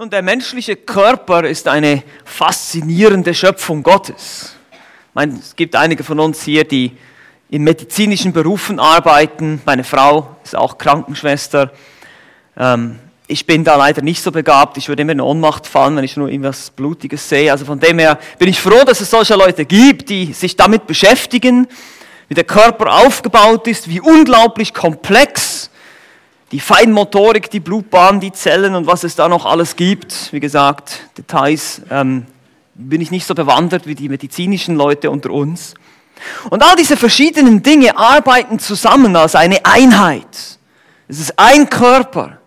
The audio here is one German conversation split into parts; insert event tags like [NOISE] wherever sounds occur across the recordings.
Nun, der menschliche Körper ist eine faszinierende Schöpfung Gottes. Ich meine, es gibt einige von uns hier, die in medizinischen Berufen arbeiten. Meine Frau ist auch Krankenschwester. Ähm, ich bin da leider nicht so begabt. Ich würde immer in Ohnmacht fallen, wenn ich nur irgendwas Blutiges sehe. Also von dem her bin ich froh, dass es solche Leute gibt, die sich damit beschäftigen, wie der Körper aufgebaut ist, wie unglaublich komplex die Feinmotorik, die Blutbahn, die Zellen und was es da noch alles gibt. Wie gesagt, Details ähm, bin ich nicht so bewandert wie die medizinischen Leute unter uns. Und all diese verschiedenen Dinge arbeiten zusammen als eine Einheit. Es ist ein Körper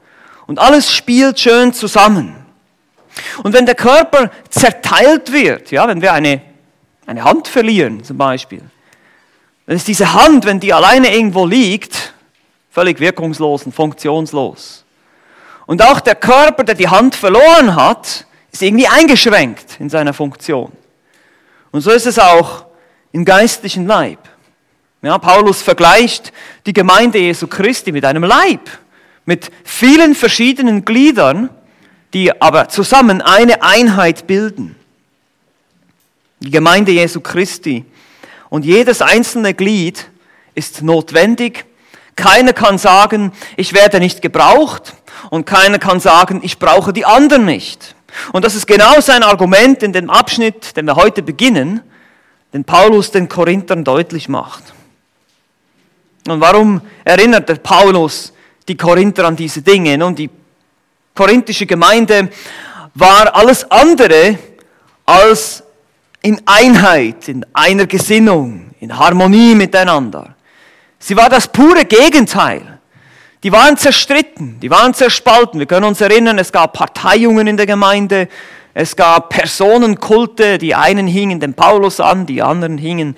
und alles spielt schön zusammen. Und wenn der Körper zerteilt wird, ja, wenn wir eine, eine Hand verlieren zum Beispiel, dann ist diese Hand, wenn die alleine irgendwo liegt, völlig wirkungslos und funktionslos. Und auch der Körper, der die Hand verloren hat, ist irgendwie eingeschränkt in seiner Funktion. Und so ist es auch im geistlichen Leib. Ja, Paulus vergleicht die Gemeinde Jesu Christi mit einem Leib, mit vielen verschiedenen Gliedern, die aber zusammen eine Einheit bilden. Die Gemeinde Jesu Christi. Und jedes einzelne Glied ist notwendig keiner kann sagen, ich werde nicht gebraucht und keiner kann sagen, ich brauche die anderen nicht. Und das ist genau sein Argument in dem Abschnitt, den wir heute beginnen, den Paulus den Korinthern deutlich macht. Und warum erinnert der Paulus die Korinther an diese Dinge? Nun, die korinthische Gemeinde war alles andere als in Einheit, in einer Gesinnung, in Harmonie miteinander. Sie war das pure Gegenteil. Die waren zerstritten, die waren zerspalten. Wir können uns erinnern, es gab Parteiungen in der Gemeinde, es gab Personenkulte, die einen hingen dem Paulus an, die anderen hingen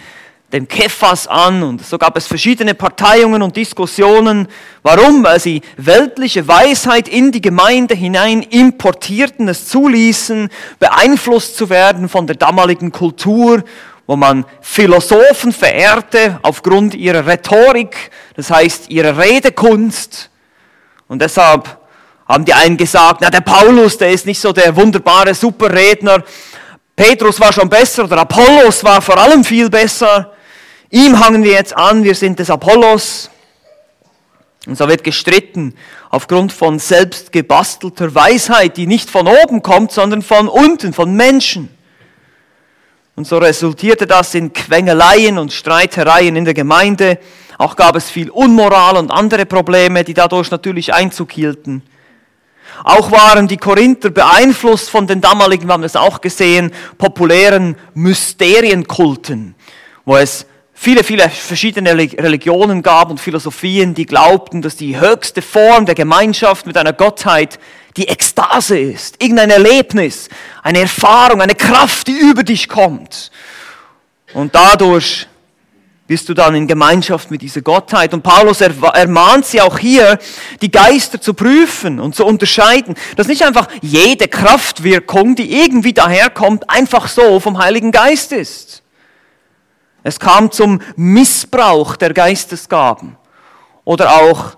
dem Kephas an und so gab es verschiedene Parteiungen und Diskussionen. Warum? Weil sie weltliche Weisheit in die Gemeinde hinein importierten, es zuließen, beeinflusst zu werden von der damaligen Kultur wo man Philosophen verehrte aufgrund ihrer Rhetorik, das heißt ihrer Redekunst. Und deshalb haben die einen gesagt, na der Paulus, der ist nicht so der wunderbare Superredner. Petrus war schon besser oder Apollos war vor allem viel besser. Ihm hangen wir jetzt an, wir sind des Apollos. Und so wird gestritten aufgrund von selbst gebastelter Weisheit, die nicht von oben kommt, sondern von unten, von Menschen. Und so resultierte das in Quengeleien und Streitereien in der Gemeinde. Auch gab es viel Unmoral und andere Probleme, die dadurch natürlich Einzug hielten. Auch waren die Korinther beeinflusst von den damaligen, wir haben es auch gesehen, populären Mysterienkulten, wo es viele, viele verschiedene Religionen gab und Philosophien, die glaubten, dass die höchste Form der Gemeinschaft mit einer Gottheit die Ekstase ist, irgendein Erlebnis, eine Erfahrung, eine Kraft, die über dich kommt. Und dadurch bist du dann in Gemeinschaft mit dieser Gottheit. Und Paulus ermahnt sie auch hier, die Geister zu prüfen und zu unterscheiden, dass nicht einfach jede Kraftwirkung, die irgendwie daherkommt, einfach so vom Heiligen Geist ist. Es kam zum Missbrauch der Geistesgaben oder auch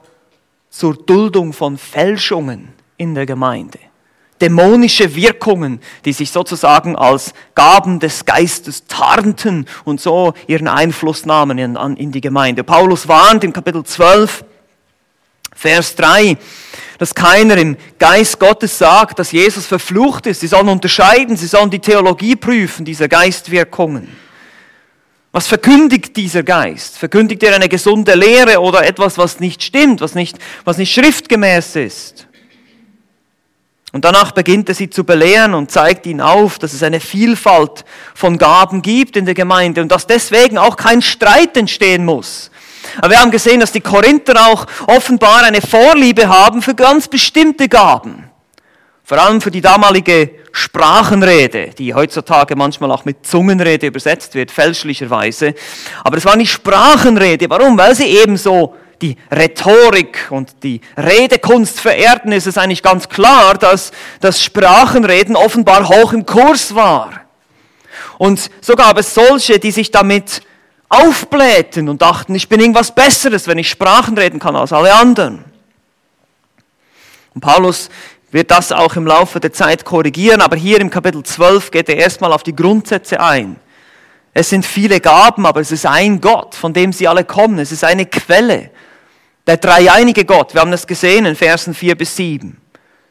zur Duldung von Fälschungen in der Gemeinde. Dämonische Wirkungen, die sich sozusagen als Gaben des Geistes tarnten und so ihren Einfluss nahmen in, in die Gemeinde. Paulus warnt im Kapitel 12, Vers 3, dass keiner im Geist Gottes sagt, dass Jesus verflucht ist. Sie sollen unterscheiden, sie sollen die Theologie prüfen, dieser Geistwirkungen. Was verkündigt dieser Geist? Verkündigt er eine gesunde Lehre oder etwas, was nicht stimmt, was nicht, was nicht schriftgemäß ist? Und danach beginnt er sie zu belehren und zeigt ihnen auf, dass es eine Vielfalt von Gaben gibt in der Gemeinde und dass deswegen auch kein Streit entstehen muss. Aber wir haben gesehen, dass die Korinther auch offenbar eine Vorliebe haben für ganz bestimmte Gaben. Vor allem für die damalige Sprachenrede, die heutzutage manchmal auch mit Zungenrede übersetzt wird, fälschlicherweise. Aber es war nicht Sprachenrede. Warum? Weil sie eben so die Rhetorik und die Redekunst verehrten, ist es eigentlich ganz klar, dass das Sprachenreden offenbar hoch im Kurs war. Und so gab es solche, die sich damit aufblähten und dachten, ich bin irgendwas Besseres, wenn ich Sprachen reden kann als alle anderen. Und Paulus wird das auch im Laufe der Zeit korrigieren, aber hier im Kapitel 12 geht er erstmal auf die Grundsätze ein. Es sind viele Gaben, aber es ist ein Gott, von dem sie alle kommen. Es ist eine Quelle. Der dreieinige Gott, wir haben das gesehen in Versen 4 bis 7.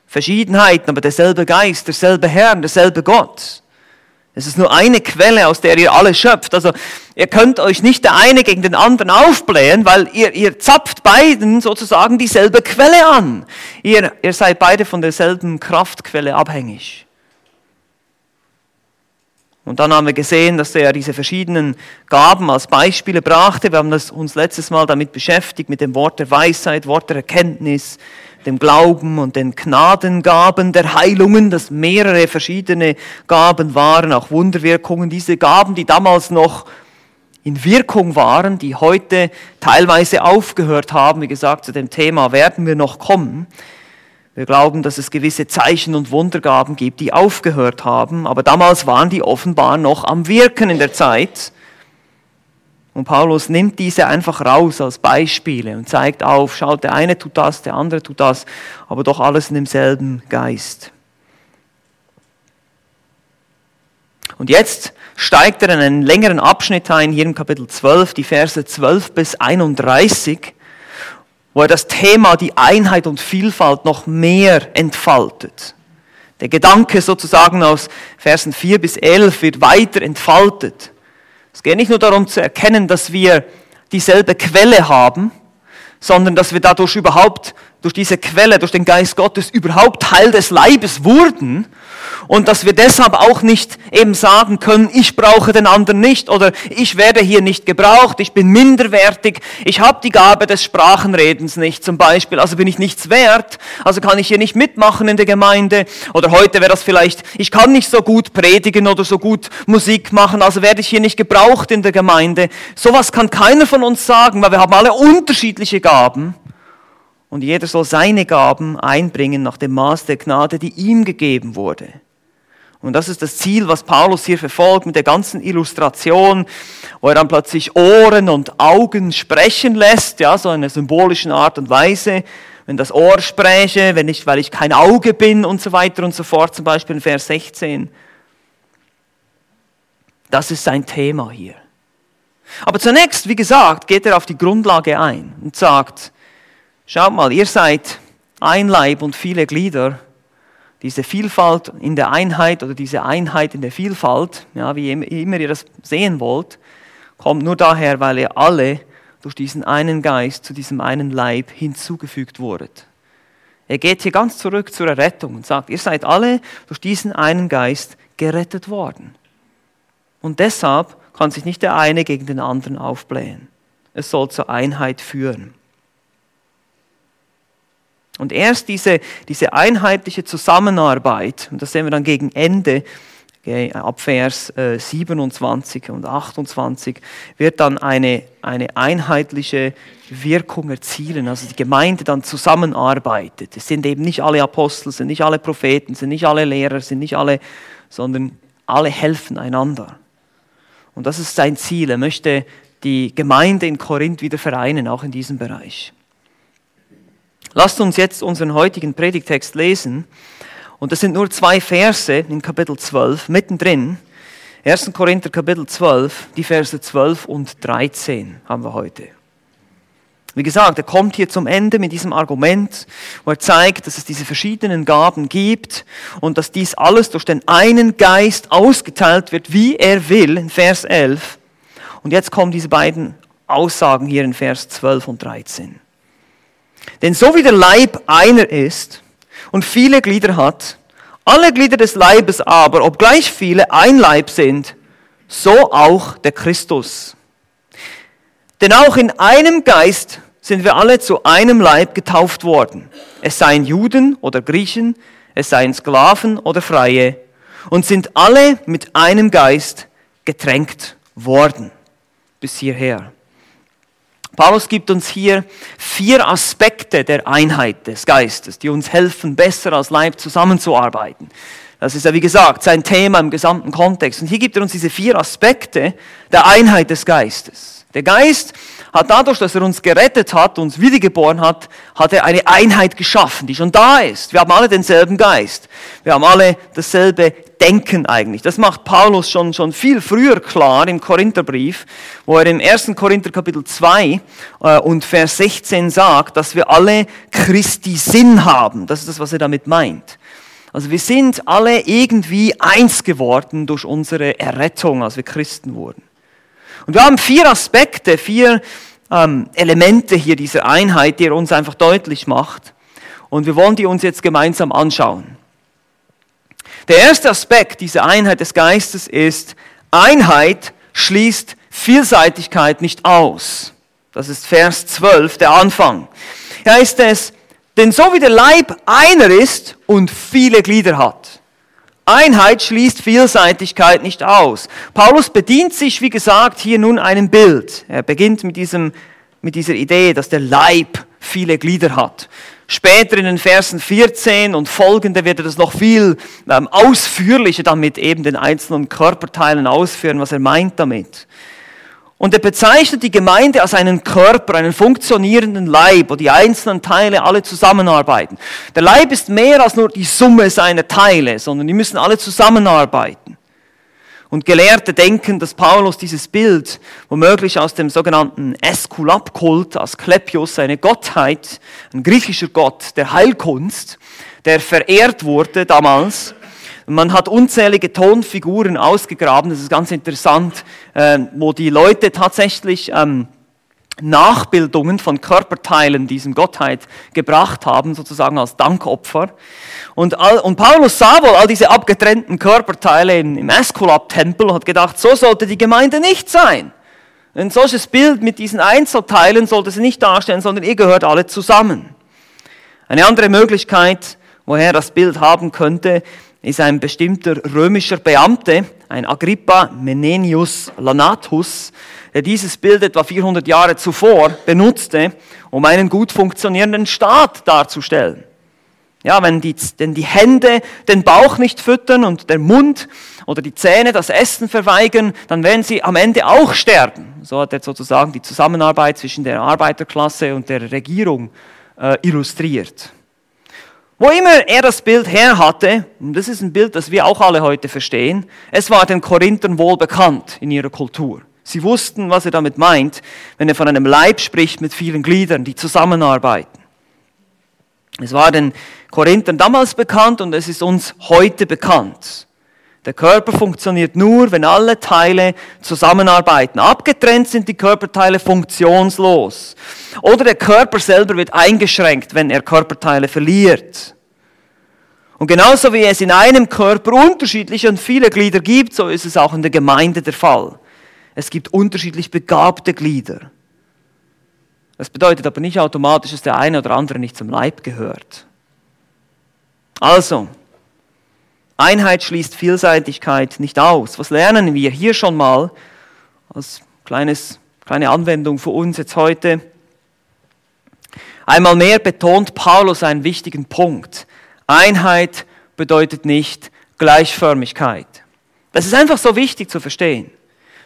Verschiedenheiten, aber derselbe Geist, derselbe Herr, derselbe Gott. Es ist nur eine Quelle, aus der ihr alle schöpft. Also ihr könnt euch nicht der eine gegen den anderen aufblähen, weil ihr, ihr zapft beiden sozusagen dieselbe Quelle an. Ihr, ihr seid beide von derselben Kraftquelle abhängig. Und dann haben wir gesehen, dass er diese verschiedenen Gaben als Beispiele brachte. Wir haben uns letztes Mal damit beschäftigt, mit dem Wort der Weisheit, Wort der Erkenntnis, dem Glauben und den Gnadengaben der Heilungen, dass mehrere verschiedene Gaben waren, auch Wunderwirkungen. Diese Gaben, die damals noch in Wirkung waren, die heute teilweise aufgehört haben. Wie gesagt, zu dem Thema werden wir noch kommen. Wir glauben, dass es gewisse Zeichen und Wundergaben gibt, die aufgehört haben, aber damals waren die offenbar noch am Wirken in der Zeit. Und Paulus nimmt diese einfach raus als Beispiele und zeigt auf, schaut, der eine tut das, der andere tut das, aber doch alles in demselben Geist. Und jetzt steigt er in einen längeren Abschnitt ein, hier im Kapitel 12, die Verse 12 bis 31, wo er das Thema die Einheit und Vielfalt noch mehr entfaltet. Der Gedanke sozusagen aus Versen 4 bis 11 wird weiter entfaltet. Es geht nicht nur darum zu erkennen, dass wir dieselbe Quelle haben, sondern dass wir dadurch überhaupt, durch diese Quelle, durch den Geist Gottes überhaupt Teil des Leibes wurden und dass wir deshalb auch nicht eben sagen können, ich brauche den anderen nicht oder ich werde hier nicht gebraucht, ich bin minderwertig, ich habe die Gabe des Sprachenredens nicht zum Beispiel, also bin ich nichts wert, also kann ich hier nicht mitmachen in der Gemeinde oder heute wäre das vielleicht, ich kann nicht so gut predigen oder so gut Musik machen, also werde ich hier nicht gebraucht in der Gemeinde. Sowas kann keiner von uns sagen, weil wir haben alle unterschiedliche Gaben. Und jeder soll seine Gaben einbringen nach dem Maß der Gnade, die ihm gegeben wurde. Und das ist das Ziel, was Paulus hier verfolgt mit der ganzen Illustration, wo er dann plötzlich Ohren und Augen sprechen lässt, ja, so in einer symbolischen Art und Weise. Wenn das Ohr spreche, wenn ich, weil ich kein Auge bin und so weiter und so fort, zum Beispiel in Vers 16. Das ist sein Thema hier. Aber zunächst, wie gesagt, geht er auf die Grundlage ein und sagt, schaut mal, ihr seid ein Leib und viele Glieder diese Vielfalt in der Einheit oder diese Einheit in der Vielfalt, ja, wie immer ihr das sehen wollt, kommt nur daher, weil ihr alle durch diesen einen Geist zu diesem einen Leib hinzugefügt wurdet. Er geht hier ganz zurück zur Errettung und sagt, ihr seid alle durch diesen einen Geist gerettet worden. Und deshalb kann sich nicht der eine gegen den anderen aufblähen. Es soll zur Einheit führen. Und erst diese, diese einheitliche Zusammenarbeit, und das sehen wir dann gegen Ende, okay, ab Vers äh, 27 und 28, wird dann eine, eine einheitliche Wirkung erzielen, also die Gemeinde dann zusammenarbeitet. Es sind eben nicht alle Apostel, sind nicht alle Propheten, sind nicht alle Lehrer, sind nicht alle, sondern alle helfen einander. Und das ist sein Ziel. Er möchte die Gemeinde in Korinth wieder vereinen, auch in diesem Bereich. Lasst uns jetzt unseren heutigen Predigtext lesen. Und das sind nur zwei Verse in Kapitel 12, mittendrin. 1. Korinther Kapitel 12, die Verse 12 und 13 haben wir heute. Wie gesagt, er kommt hier zum Ende mit diesem Argument, wo er zeigt, dass es diese verschiedenen Gaben gibt und dass dies alles durch den einen Geist ausgeteilt wird, wie er will, in Vers 11. Und jetzt kommen diese beiden Aussagen hier in Vers 12 und 13. Denn so wie der Leib einer ist und viele Glieder hat, alle Glieder des Leibes aber, obgleich viele ein Leib sind, so auch der Christus. Denn auch in einem Geist sind wir alle zu einem Leib getauft worden. Es seien Juden oder Griechen, es seien Sklaven oder Freie, und sind alle mit einem Geist getränkt worden. Bis hierher. Paulus gibt uns hier vier Aspekte der Einheit des Geistes, die uns helfen, besser als Leib zusammenzuarbeiten. Das ist ja, wie gesagt, sein Thema im gesamten Kontext. Und hier gibt er uns diese vier Aspekte der Einheit des Geistes. Der Geist hat dadurch, dass er uns gerettet hat, uns wiedergeboren hat, hat er eine Einheit geschaffen, die schon da ist. Wir haben alle denselben Geist. Wir haben alle dasselbe Denken eigentlich. Das macht Paulus schon, schon viel früher klar im Korintherbrief, wo er im 1. Korinther Kapitel 2 äh, und Vers 16 sagt, dass wir alle Christi Sinn haben. Das ist das, was er damit meint. Also wir sind alle irgendwie eins geworden durch unsere Errettung, als wir Christen wurden. Und wir haben vier Aspekte, vier ähm, Elemente hier dieser Einheit, die er uns einfach deutlich macht. Und wir wollen die uns jetzt gemeinsam anschauen. Der erste Aspekt dieser Einheit des Geistes ist, Einheit schließt Vielseitigkeit nicht aus. Das ist Vers 12, der Anfang. Hier heißt es, denn so wie der Leib einer ist und viele Glieder hat. Einheit schließt Vielseitigkeit nicht aus. Paulus bedient sich, wie gesagt, hier nun einem Bild. Er beginnt mit, diesem, mit dieser Idee, dass der Leib viele Glieder hat. Später in den Versen 14 und folgende wird er das noch viel ähm, ausführlicher damit eben den einzelnen Körperteilen ausführen, was er meint damit. Und er bezeichnet die Gemeinde als einen Körper, einen funktionierenden Leib, wo die einzelnen Teile alle zusammenarbeiten. Der Leib ist mehr als nur die Summe seiner Teile, sondern die müssen alle zusammenarbeiten. Und Gelehrte denken, dass Paulus dieses Bild womöglich aus dem sogenannten Äskulapkult, Asklepios, eine Gottheit, ein griechischer Gott der Heilkunst, der verehrt wurde damals, man hat unzählige Tonfiguren ausgegraben, das ist ganz interessant, äh, wo die Leute tatsächlich ähm, Nachbildungen von Körperteilen diesem Gottheit gebracht haben, sozusagen als Dankopfer. Und, all, und Paulus sah wohl all diese abgetrennten Körperteile im, im Esculap-Tempel und hat gedacht, so sollte die Gemeinde nicht sein. Ein solches Bild mit diesen Einzelteilen sollte sie nicht darstellen, sondern ihr gehört alle zusammen. Eine andere Möglichkeit, woher das Bild haben könnte, ist ein bestimmter römischer Beamte, ein Agrippa Menenius Lanatus, der dieses Bild etwa 400 Jahre zuvor benutzte, um einen gut funktionierenden Staat darzustellen. Ja, wenn die, denn die Hände den Bauch nicht füttern und der Mund oder die Zähne das Essen verweigern, dann werden sie am Ende auch sterben. So hat er sozusagen die Zusammenarbeit zwischen der Arbeiterklasse und der Regierung äh, illustriert. Wo immer er das Bild her hatte, und das ist ein Bild, das wir auch alle heute verstehen, es war den Korinthern wohl bekannt in ihrer Kultur. Sie wussten, was er damit meint, wenn er von einem Leib spricht mit vielen Gliedern, die zusammenarbeiten. Es war den Korinthern damals bekannt und es ist uns heute bekannt. Der Körper funktioniert nur, wenn alle Teile zusammenarbeiten. Abgetrennt sind die Körperteile funktionslos. Oder der Körper selber wird eingeschränkt, wenn er Körperteile verliert. Und genauso wie es in einem Körper unterschiedliche und viele Glieder gibt, so ist es auch in der Gemeinde der Fall. Es gibt unterschiedlich begabte Glieder. Das bedeutet aber nicht automatisch, dass der eine oder andere nicht zum Leib gehört. Also, Einheit schließt Vielseitigkeit nicht aus. Was lernen wir hier schon mal als kleines, kleine Anwendung für uns jetzt heute? Einmal mehr betont Paulus einen wichtigen Punkt. Einheit bedeutet nicht Gleichförmigkeit. Das ist einfach so wichtig zu verstehen.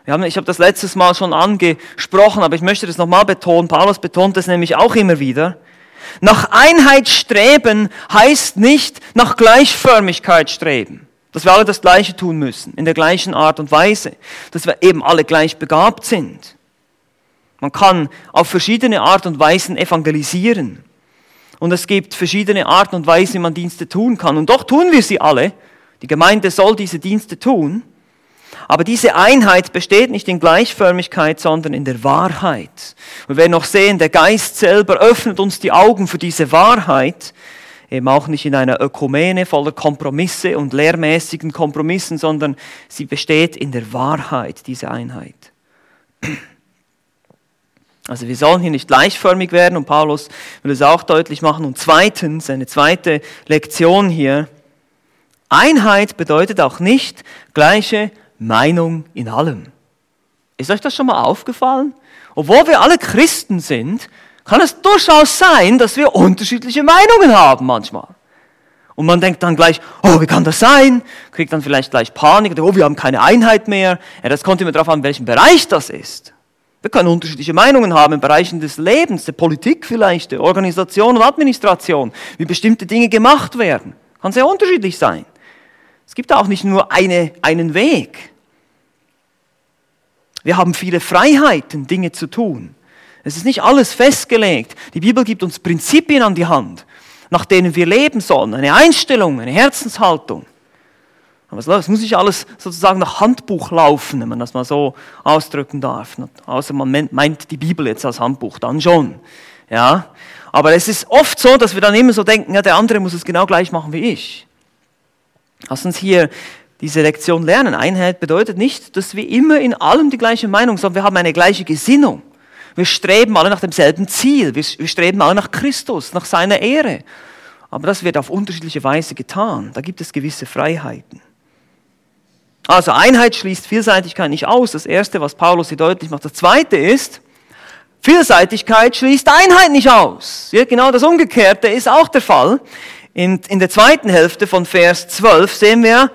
Wir haben, ich habe das letztes Mal schon angesprochen, aber ich möchte das nochmal betonen. Paulus betont das nämlich auch immer wieder. Nach Einheit streben heißt nicht nach Gleichförmigkeit streben. Dass wir alle das Gleiche tun müssen, in der gleichen Art und Weise. Dass wir eben alle gleich begabt sind. Man kann auf verschiedene Art und Weisen evangelisieren. Und es gibt verschiedene Arten und Weisen, wie man Dienste tun kann. Und doch tun wir sie alle. Die Gemeinde soll diese Dienste tun. Aber diese Einheit besteht nicht in Gleichförmigkeit, sondern in der Wahrheit. Und wir noch sehen, der Geist selber öffnet uns die Augen für diese Wahrheit, eben auch nicht in einer Ökumene voller Kompromisse und lehrmäßigen Kompromissen, sondern sie besteht in der Wahrheit, diese Einheit. Also wir sollen hier nicht gleichförmig werden und Paulus will es auch deutlich machen. Und zweitens, eine zweite Lektion hier, Einheit bedeutet auch nicht gleiche Meinung in allem. Ist euch das schon mal aufgefallen? Obwohl wir alle Christen sind, kann es durchaus sein, dass wir unterschiedliche Meinungen haben manchmal. Und man denkt dann gleich, oh, wie kann das sein? Kriegt dann vielleicht gleich Panik, oh, wir haben keine Einheit mehr. Ja, das kommt immer darauf an, in welchem Bereich das ist. Wir können unterschiedliche Meinungen haben in Bereichen des Lebens, der Politik vielleicht, der Organisation und Administration, wie bestimmte Dinge gemacht werden. Kann sehr unterschiedlich sein. Es gibt auch nicht nur eine, einen Weg. Wir haben viele Freiheiten, Dinge zu tun. Es ist nicht alles festgelegt. Die Bibel gibt uns Prinzipien an die Hand, nach denen wir leben sollen. Eine Einstellung, eine Herzenshaltung. Aber es muss nicht alles sozusagen nach Handbuch laufen, wenn man das mal so ausdrücken darf. Außer man meint die Bibel jetzt als Handbuch, dann schon. Ja. Aber es ist oft so, dass wir dann immer so denken, ja, der andere muss es genau gleich machen wie ich. Lass uns hier diese Lektion lernen. Einheit bedeutet nicht, dass wir immer in allem die gleiche Meinung, sondern wir haben eine gleiche Gesinnung. Wir streben alle nach demselben Ziel. Wir, wir streben alle nach Christus, nach seiner Ehre. Aber das wird auf unterschiedliche Weise getan. Da gibt es gewisse Freiheiten. Also Einheit schließt Vielseitigkeit nicht aus. Das Erste, was Paulus hier deutlich macht. Das Zweite ist, Vielseitigkeit schließt Einheit nicht aus. Ja, genau das Umgekehrte ist auch der Fall. In, in der zweiten Hälfte von Vers 12 sehen wir,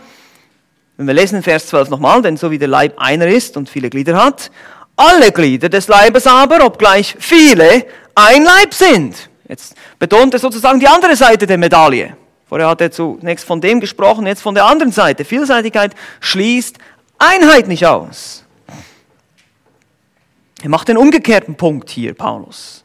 wenn wir lesen Vers 12 nochmal, denn so wie der Leib einer ist und viele Glieder hat, alle Glieder des Leibes aber, obgleich viele, ein Leib sind. Jetzt betont er sozusagen die andere Seite der Medaille. Vorher hat er zunächst von dem gesprochen, jetzt von der anderen Seite. Vielseitigkeit schließt Einheit nicht aus. Er macht den umgekehrten Punkt hier, Paulus.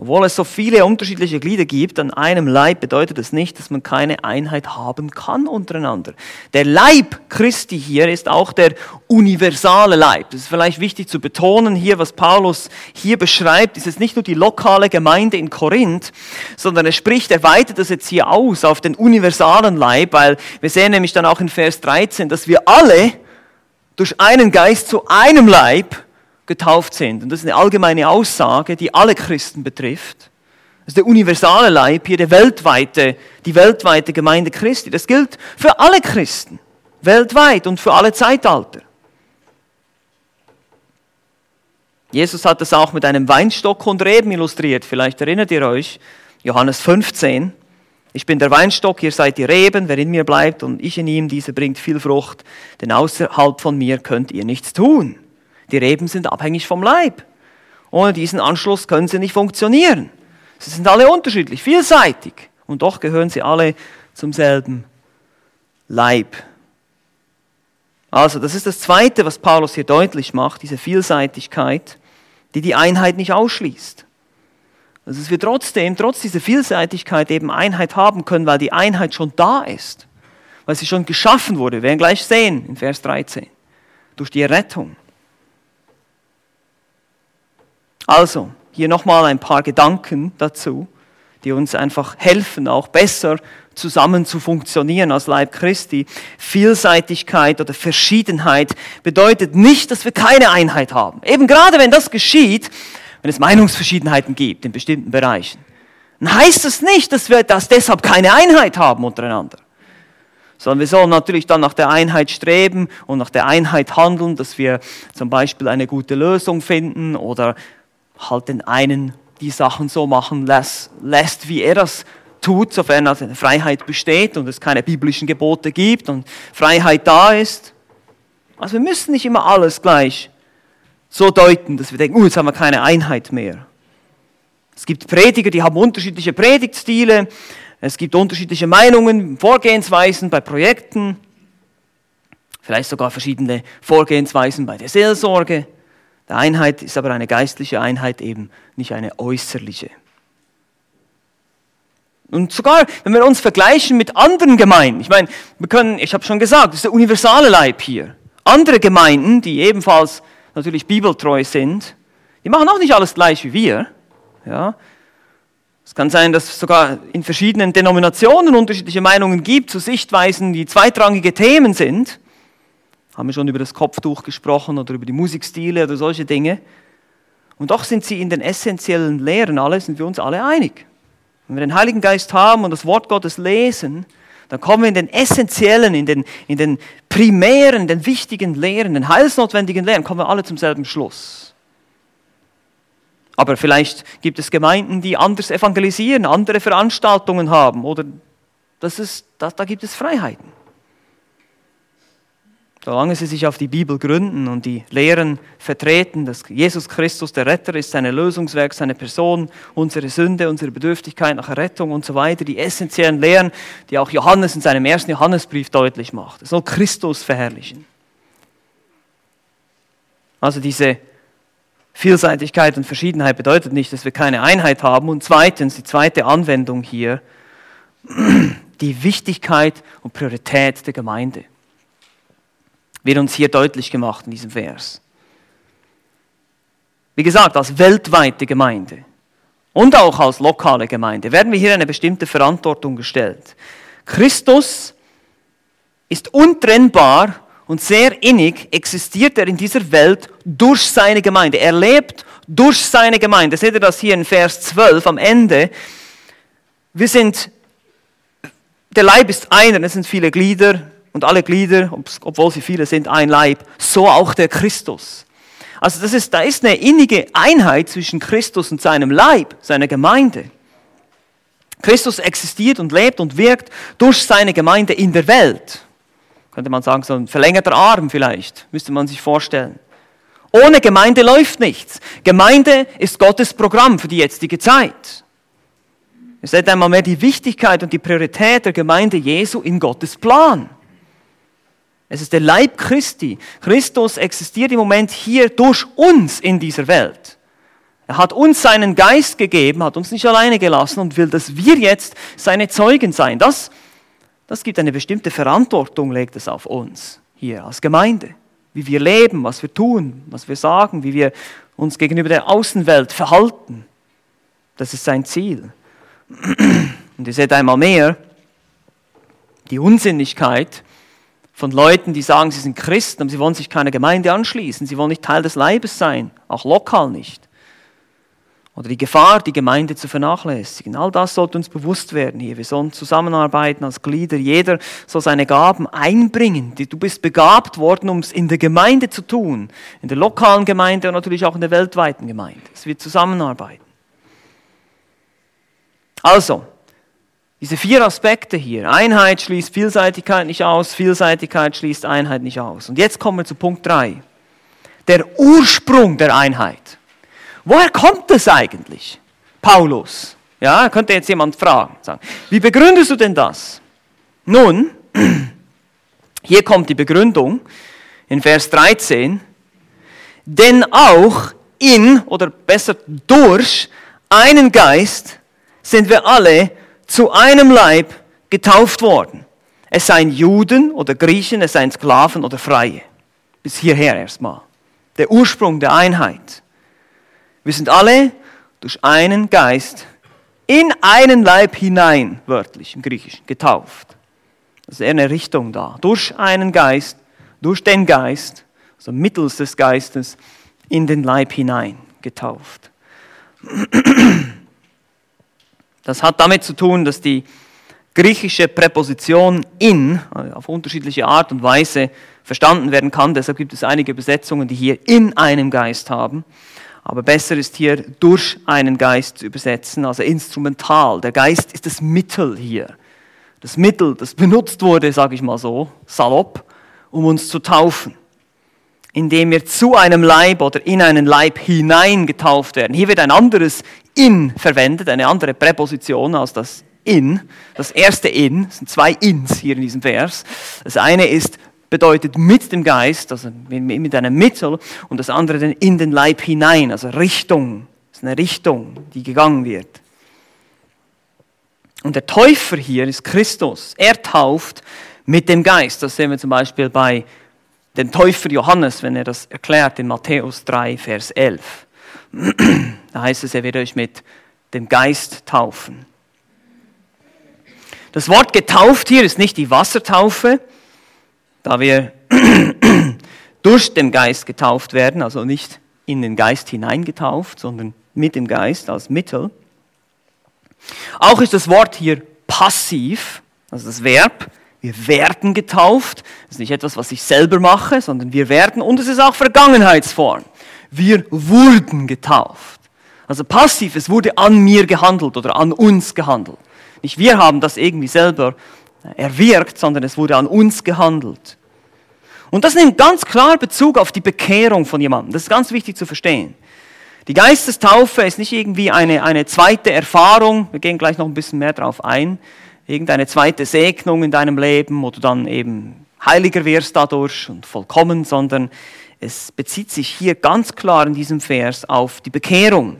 Obwohl es so viele unterschiedliche Glieder gibt an einem Leib, bedeutet das nicht, dass man keine Einheit haben kann untereinander. Der Leib Christi hier ist auch der universale Leib. Das ist vielleicht wichtig zu betonen hier, was Paulus hier beschreibt, ist es nicht nur die lokale Gemeinde in Korinth, sondern er spricht, er weitet das jetzt hier aus auf den universalen Leib, weil wir sehen nämlich dann auch in Vers 13, dass wir alle durch einen Geist zu einem Leib getauft sind. Und das ist eine allgemeine Aussage, die alle Christen betrifft. Das ist der universale Leib hier, der weltweite, die weltweite Gemeinde Christi. Das gilt für alle Christen, weltweit und für alle Zeitalter. Jesus hat das auch mit einem Weinstock und Reben illustriert. Vielleicht erinnert ihr euch, Johannes 15. Ich bin der Weinstock, ihr seid die Reben, wer in mir bleibt und ich in ihm, diese bringt viel Frucht, denn außerhalb von mir könnt ihr nichts tun. Die Reben sind abhängig vom Leib. Ohne diesen Anschluss können sie nicht funktionieren. Sie sind alle unterschiedlich, vielseitig. Und doch gehören sie alle zum selben Leib. Also, das ist das Zweite, was Paulus hier deutlich macht, diese Vielseitigkeit, die die Einheit nicht ausschließt. Also, dass wir trotzdem, trotz dieser Vielseitigkeit eben Einheit haben können, weil die Einheit schon da ist, weil sie schon geschaffen wurde. Wir werden gleich sehen in Vers 13, durch die Errettung. Also, hier nochmal ein paar Gedanken dazu, die uns einfach helfen, auch besser zusammen zu funktionieren als Leib Christi. Vielseitigkeit oder Verschiedenheit bedeutet nicht, dass wir keine Einheit haben. Eben gerade wenn das geschieht, wenn es Meinungsverschiedenheiten gibt in bestimmten Bereichen, dann heißt das nicht, dass wir das deshalb keine Einheit haben untereinander. Sondern wir sollen natürlich dann nach der Einheit streben und nach der Einheit handeln, dass wir zum Beispiel eine gute Lösung finden oder halt den einen die Sachen so machen lässt, wie er das tut, sofern also Freiheit besteht und es keine biblischen Gebote gibt und Freiheit da ist. Also wir müssen nicht immer alles gleich so deuten, dass wir denken, uh, jetzt haben wir keine Einheit mehr. Es gibt Prediger, die haben unterschiedliche Predigtstile, es gibt unterschiedliche Meinungen, Vorgehensweisen bei Projekten, vielleicht sogar verschiedene Vorgehensweisen bei der Seelsorge. Die Einheit ist aber eine geistliche Einheit, eben nicht eine äußerliche. Und sogar, wenn wir uns vergleichen mit anderen Gemeinden, ich meine, wir können, ich habe schon gesagt, das ist der universale Leib hier. Andere Gemeinden, die ebenfalls natürlich bibeltreu sind, die machen auch nicht alles gleich wie wir. Ja. Es kann sein, dass es sogar in verschiedenen Denominationen unterschiedliche Meinungen gibt zu Sichtweisen, die zweitrangige Themen sind haben wir schon über das Kopftuch gesprochen oder über die Musikstile oder solche Dinge. Und doch sind sie in den essentiellen Lehren alle, sind wir uns alle einig. Wenn wir den Heiligen Geist haben und das Wort Gottes lesen, dann kommen wir in den essentiellen, in den, in den primären, den wichtigen Lehren, den heilsnotwendigen Lehren, kommen wir alle zum selben Schluss. Aber vielleicht gibt es Gemeinden, die anders evangelisieren, andere Veranstaltungen haben oder das ist, da, da gibt es Freiheiten. Solange sie sich auf die Bibel gründen und die Lehren vertreten, dass Jesus Christus der Retter ist, seine Lösungswerk, seine Person, unsere Sünde, unsere Bedürftigkeit nach Errettung und so weiter, die essentiellen Lehren, die auch Johannes in seinem ersten Johannesbrief deutlich macht. Es soll Christus verherrlichen. Also diese Vielseitigkeit und Verschiedenheit bedeutet nicht, dass wir keine Einheit haben. Und zweitens, die zweite Anwendung hier, [CLEARS THROAT] die Wichtigkeit und Priorität der Gemeinde wird uns hier deutlich gemacht in diesem Vers. Wie gesagt, als weltweite Gemeinde und auch als lokale Gemeinde werden wir hier eine bestimmte Verantwortung gestellt. Christus ist untrennbar und sehr innig existiert er in dieser Welt durch seine Gemeinde. Er lebt durch seine Gemeinde. Seht ihr das hier in Vers 12 am Ende? Wir sind, der Leib ist einer, es sind viele Glieder, und alle Glieder, obwohl sie viele sind, ein Leib, so auch der Christus. Also das ist, da ist eine innige Einheit zwischen Christus und seinem Leib, seiner Gemeinde. Christus existiert und lebt und wirkt durch seine Gemeinde in der Welt. Könnte man sagen, so ein verlängerter Arm vielleicht, müsste man sich vorstellen. Ohne Gemeinde läuft nichts. Gemeinde ist Gottes Programm für die jetzige Zeit. Ihr seht einmal mehr die Wichtigkeit und die Priorität der Gemeinde Jesu in Gottes Plan. Es ist der Leib Christi. Christus existiert im Moment hier durch uns in dieser Welt. Er hat uns seinen Geist gegeben, hat uns nicht alleine gelassen und will, dass wir jetzt seine Zeugen sein. Das, das gibt eine bestimmte Verantwortung, legt es auf uns hier als Gemeinde. Wie wir leben, was wir tun, was wir sagen, wie wir uns gegenüber der Außenwelt verhalten. Das ist sein Ziel. Und ihr seht einmal mehr die Unsinnigkeit, von Leuten, die sagen, sie sind Christen, aber sie wollen sich keiner Gemeinde anschließen, sie wollen nicht Teil des Leibes sein, auch lokal nicht. Oder die Gefahr, die Gemeinde zu vernachlässigen. All das sollte uns bewusst werden hier. Wir sollen zusammenarbeiten als Glieder. Jeder soll seine Gaben einbringen. Du bist begabt worden, um es in der Gemeinde zu tun. In der lokalen Gemeinde und natürlich auch in der weltweiten Gemeinde. Es wird zusammenarbeiten. Also, diese vier Aspekte hier. Einheit schließt Vielseitigkeit nicht aus, Vielseitigkeit schließt Einheit nicht aus. Und jetzt kommen wir zu Punkt 3. Der Ursprung der Einheit. Woher kommt es eigentlich? Paulus. Ja, könnte jetzt jemand fragen. Sagen, wie begründest du denn das? Nun, [CLEARS THROAT] hier kommt die Begründung in Vers 13. Denn auch in, oder besser durch, einen Geist sind wir alle zu einem Leib getauft worden. Es seien Juden oder Griechen, es seien Sklaven oder Freie. Bis hierher erstmal. Der Ursprung der Einheit. Wir sind alle durch einen Geist in einen Leib hinein, wörtlich im Griechischen, getauft. Das ist eher eine Richtung da. Durch einen Geist, durch den Geist, also mittels des Geistes, in den Leib hinein getauft. Das hat damit zu tun, dass die griechische Präposition in auf unterschiedliche Art und Weise verstanden werden kann. Deshalb gibt es einige Übersetzungen, die hier in einem Geist haben. Aber besser ist hier durch einen Geist zu übersetzen, also instrumental. Der Geist ist das Mittel hier. Das Mittel, das benutzt wurde, sage ich mal so, salopp, um uns zu taufen. Indem wir zu einem Leib oder in einen Leib hinein getauft werden. Hier wird ein anderes in verwendet, eine andere Präposition als das in. Das erste in, es sind zwei ins hier in diesem Vers. Das eine ist, bedeutet mit dem Geist, also mit einem Mittel, und das andere dann in den Leib hinein, also Richtung. Das ist eine Richtung, die gegangen wird. Und der Täufer hier ist Christus. Er tauft mit dem Geist. Das sehen wir zum Beispiel bei dem Täufer Johannes, wenn er das erklärt in Matthäus 3, Vers 11. [CLEARS THROAT] Da heißt es, er wird euch mit dem Geist taufen. Das Wort getauft hier ist nicht die Wassertaufe, da wir [CLEARS THROAT] durch den Geist getauft werden, also nicht in den Geist hineingetauft, sondern mit dem Geist als Mittel. Auch ist das Wort hier passiv, also das Verb. Wir werden getauft. Das ist nicht etwas, was ich selber mache, sondern wir werden. Und es ist auch Vergangenheitsform wir wurden getauft. Also passiv, es wurde an mir gehandelt oder an uns gehandelt. Nicht wir haben das irgendwie selber erwirkt, sondern es wurde an uns gehandelt. Und das nimmt ganz klar Bezug auf die Bekehrung von jemandem. Das ist ganz wichtig zu verstehen. Die Geistestaufe ist nicht irgendwie eine, eine zweite Erfahrung, wir gehen gleich noch ein bisschen mehr drauf ein, irgendeine zweite Segnung in deinem Leben, wo du dann eben heiliger wirst dadurch und vollkommen, sondern es bezieht sich hier ganz klar in diesem Vers auf die Bekehrung.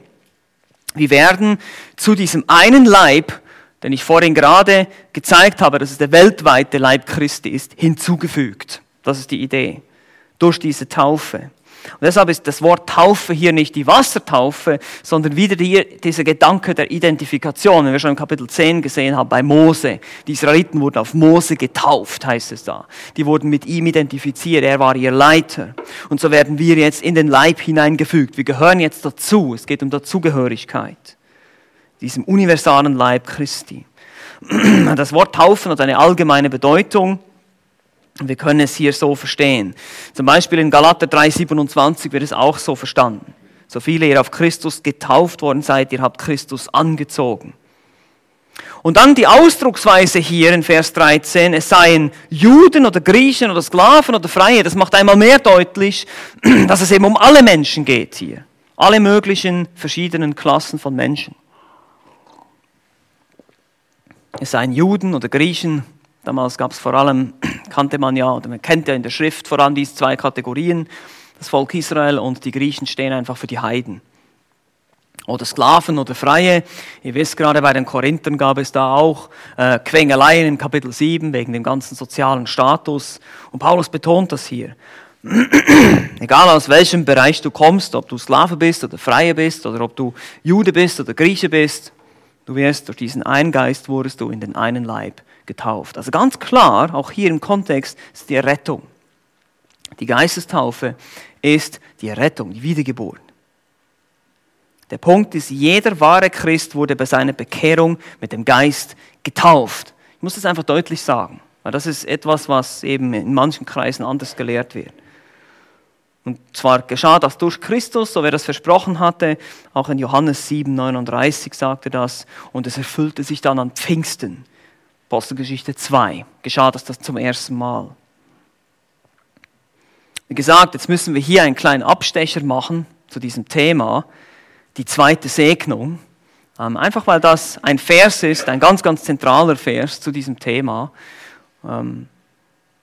Wir werden zu diesem einen Leib, den ich vorhin gerade gezeigt habe, dass es der weltweite Leib Christi ist, hinzugefügt. Das ist die Idee. Durch diese Taufe. Und deshalb ist das Wort Taufe hier nicht die Wassertaufe, sondern wieder die, dieser Gedanke der Identifikation, wenn wir schon im Kapitel 10 gesehen haben, bei Mose. Die Israeliten wurden auf Mose getauft, heißt es da. Die wurden mit ihm identifiziert, er war ihr Leiter. Und so werden wir jetzt in den Leib hineingefügt. Wir gehören jetzt dazu, es geht um Dazugehörigkeit. Diesem universalen Leib Christi. [CLEARS THROAT] Das Wort Taufen hat eine allgemeine Bedeutung. Wir können es hier so verstehen. Zum Beispiel in Galater 3,27 wird es auch so verstanden. So viele ihr auf Christus getauft worden seid, ihr habt Christus angezogen. Und dann die Ausdrucksweise hier in Vers 13, es seien Juden oder Griechen oder Sklaven oder Freie, das macht einmal mehr deutlich, [CLEARS THROAT] dass es eben um alle Menschen geht hier. Alle möglichen verschiedenen Klassen von Menschen. Es seien Juden oder Griechen, Damals gab es vor allem, kannte man ja, oder man kennt ja in der Schrift vor allem diese zwei Kategorien. Das Volk Israel und die Griechen stehen einfach für die Heiden. Oder Sklaven oder Freie. Ihr wisst gerade, bei den Korinthern gab es da auch äh, Quengeleien in Kapitel 7 wegen dem ganzen sozialen Status. Und Paulus betont das hier. [CLEARS THROAT] Egal aus welchem Bereich du kommst, ob du Sklave bist oder Freie bist oder ob du Jude bist oder Grieche bist, du wirst durch diesen einen Geist wurdest du in den einen Leib getauft. Also ganz klar, auch hier im Kontext, ist die Rettung. Die Geistestaufe ist die Rettung, die Wiedergeburt. Der Punkt ist, jeder wahre Christ wurde bei seiner Bekehrung mit dem Geist getauft. Ich muss das einfach deutlich sagen, weil das ist etwas, was eben in manchen Kreisen anders gelehrt wird. Und zwar geschah das durch Christus, so wie er das versprochen hatte. Auch in Johannes 7, 39 sagte das. Und es erfüllte sich dann an Pfingsten. Apostelgeschichte 2 geschah das, das zum ersten Mal. Wie gesagt, jetzt müssen wir hier einen kleinen Abstecher machen zu diesem Thema, die zweite Segnung. Ähm, einfach weil das ein Vers ist, ein ganz, ganz zentraler Vers zu diesem Thema. Ähm,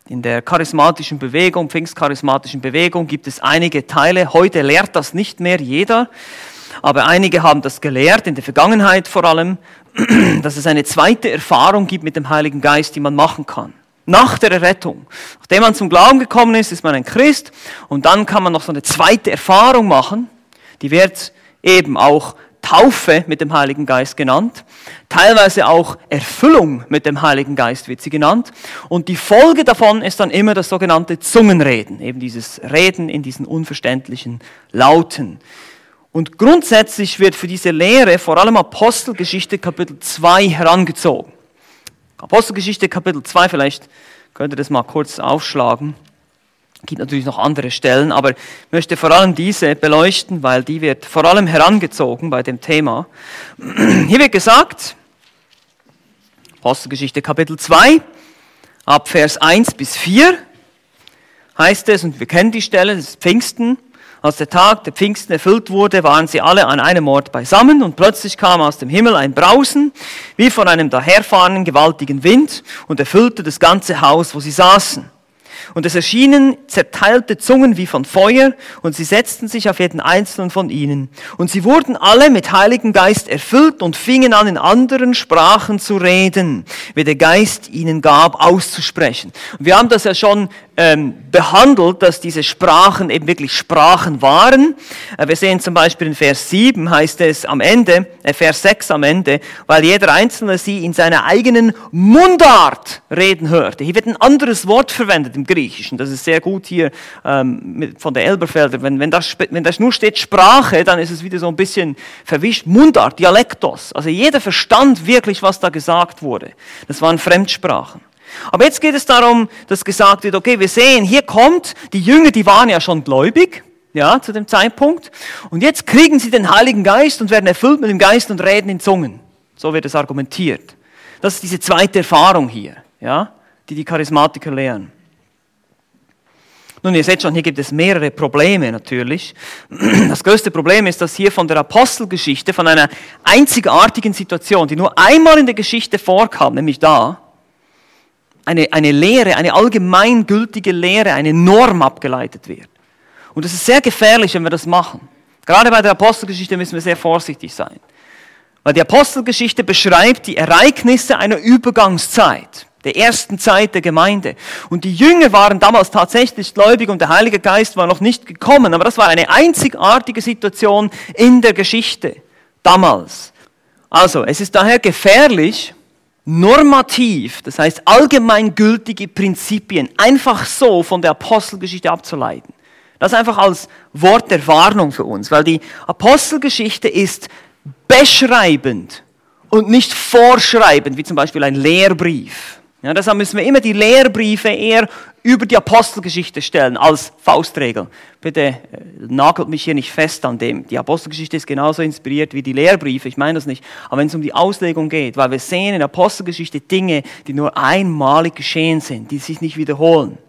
in der charismatischen Bewegung, pfingstcharismatischen Bewegung gibt es einige Teile. Heute lehrt das nicht mehr jeder, aber einige haben das gelehrt, in der Vergangenheit vor allem, [CLEARS THROAT] dass es eine zweite Erfahrung gibt mit dem Heiligen Geist, die man machen kann. Nach der Errettung. Nachdem man zum Glauben gekommen ist, ist man ein Christ und dann kann man noch so eine zweite Erfahrung machen. Die wird eben auch Taufe mit dem Heiligen Geist genannt. Teilweise auch Erfüllung mit dem Heiligen Geist wird sie genannt. Und die Folge davon ist dann immer das sogenannte Zungenreden. Eben dieses Reden in diesen unverständlichen Lauten. Und grundsätzlich wird für diese Lehre vor allem Apostelgeschichte Kapitel 2 herangezogen. Apostelgeschichte Kapitel 2, vielleicht könnt ihr das mal kurz aufschlagen. Es gibt natürlich noch andere Stellen, aber ich möchte vor allem diese beleuchten, weil die wird vor allem herangezogen bei dem Thema. [CLEARS THROAT] Hier wird gesagt, Apostelgeschichte Kapitel 2, ab Vers 1 bis 4 heißt es, und wir kennen die Stelle, das ist Pfingsten, als der Tag der Pfingsten erfüllt wurde, waren sie alle an einem Ort beisammen und plötzlich kam aus dem Himmel ein Brausen, wie von einem daherfahrenden gewaltigen Wind und erfüllte das ganze Haus, wo sie saßen. Und es erschienen zerteilte Zungen wie von Feuer, und sie setzten sich auf jeden einzelnen von ihnen. Und sie wurden alle mit Heiligen Geist erfüllt und fingen an, in anderen Sprachen zu reden, wie der Geist ihnen gab, auszusprechen. Und wir haben das ja schon ähm, behandelt, dass diese Sprachen eben wirklich Sprachen waren. Äh, wir sehen zum Beispiel in Vers 7 heißt es am Ende, äh, Vers 6 am Ende, weil jeder Einzelne sie in seiner eigenen Mundart reden hörte. Hier wird ein anderes Wort verwendet im Griechischen. Das ist sehr gut hier ähm, von der Elberfelder. Wenn, wenn, das, wenn das nur steht Sprache, dann ist es wieder so ein bisschen verwischt. Mundart, Dialektos. Also jeder verstand wirklich, was da gesagt wurde. Das waren Fremdsprachen. Aber jetzt geht es darum, dass gesagt wird, okay, wir sehen, hier kommt, die Jünger, die waren ja schon gläubig, ja, zu dem Zeitpunkt. Und jetzt kriegen sie den Heiligen Geist und werden erfüllt mit dem Geist und reden in Zungen. So wird es argumentiert. Das ist diese zweite Erfahrung hier, ja, die die Charismatiker lehren. Nun, ihr seht schon, hier gibt es mehrere Probleme natürlich. [CLEARS THROAT] Das größte Problem ist, dass hier von der Apostelgeschichte, von einer einzigartigen Situation, die nur einmal in der Geschichte vorkam, nämlich da, eine, eine Lehre, eine allgemeingültige Lehre, eine Norm abgeleitet wird. Und es ist sehr gefährlich, wenn wir das machen. Gerade bei der Apostelgeschichte müssen wir sehr vorsichtig sein. Weil die Apostelgeschichte beschreibt die Ereignisse einer Übergangszeit, der ersten Zeit der Gemeinde. Und die Jünger waren damals tatsächlich gläubig und der Heilige Geist war noch nicht gekommen. Aber das war eine einzigartige Situation in der Geschichte damals. Also, es ist daher gefährlich, normativ, das heißt allgemeingültige Prinzipien, einfach so von der Apostelgeschichte abzuleiten. Das einfach als Wort der Warnung für uns, weil die Apostelgeschichte ist beschreibend und nicht vorschreibend, wie zum Beispiel ein Lehrbrief. Ja, deshalb müssen wir immer die Lehrbriefe eher über die Apostelgeschichte stellen als Faustregel. Bitte äh, nagelt mich hier nicht fest an dem. Die Apostelgeschichte ist genauso inspiriert wie die Lehrbriefe, ich meine das nicht. Aber wenn es um die Auslegung geht, weil wir sehen in der Apostelgeschichte Dinge, die nur einmalig geschehen sind, die sich nicht wiederholen.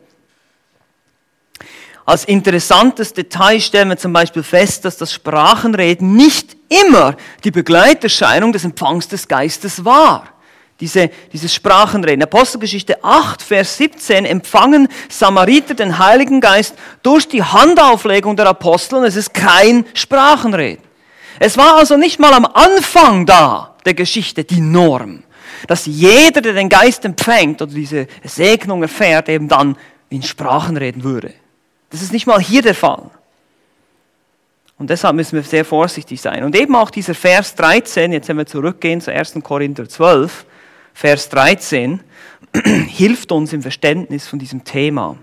Als interessantes Detail stellen wir zum Beispiel fest, dass das Sprachenreden nicht immer die Begleiterscheinung des Empfangs des Geistes war. Diese, dieses Sprachenreden. Apostelgeschichte 8, Vers 17 empfangen Samariter den Heiligen Geist durch die Handauflegung der Apostel und es ist kein Sprachenreden. Es war also nicht mal am Anfang da der Geschichte die Norm, dass jeder, der den Geist empfängt oder diese Segnung erfährt, eben dann in Sprachen reden würde. Das ist nicht mal hier der Fall. Und deshalb müssen wir sehr vorsichtig sein. Und eben auch dieser Vers 13, jetzt wenn wir zurückgehen zu 1. Korinther 12, Vers 13, hilft uns im Verständnis von diesem Thema.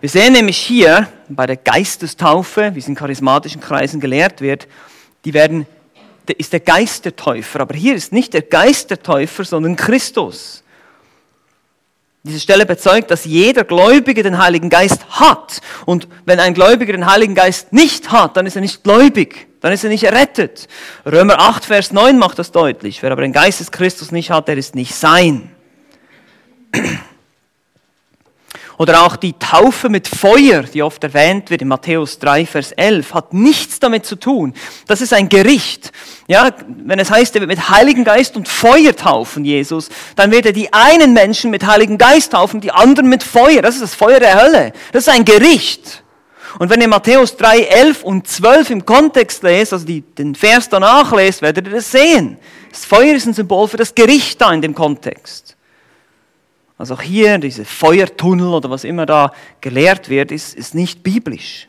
Wir sehen nämlich hier bei der Geistestaufe, wie es in charismatischen Kreisen gelehrt wird, die werden, ist der Geist der Täufer. Aber hier ist nicht der Geist der Täufer, sondern Christus. Diese Stelle bezeugt, dass jeder Gläubige den Heiligen Geist hat. Und wenn ein Gläubiger den Heiligen Geist nicht hat, dann ist er nicht gläubig, dann ist er nicht errettet. Römer 8, Vers 9 macht das deutlich. Wer aber den Geist des Christus nicht hat, der ist nicht sein. Oder auch die Taufe mit Feuer, die oft erwähnt wird in Matthäus 3, Vers 11, hat nichts damit zu tun. Das ist ein Gericht. Ja, wenn es heißt, er wird mit Heiligen Geist und Feuer taufen, Jesus, dann wird er die einen Menschen mit Heiligen Geist taufen, die anderen mit Feuer. Das ist das Feuer der Hölle. Das ist ein Gericht. Und wenn ihr Matthäus 3, 11 und 12 im Kontext lest, also die, den Vers danach lest, werdet ihr das sehen. Das Feuer ist ein Symbol für das Gericht da in dem Kontext. Also auch hier, diese Feuertunnel oder was immer da gelehrt wird, ist, ist nicht biblisch.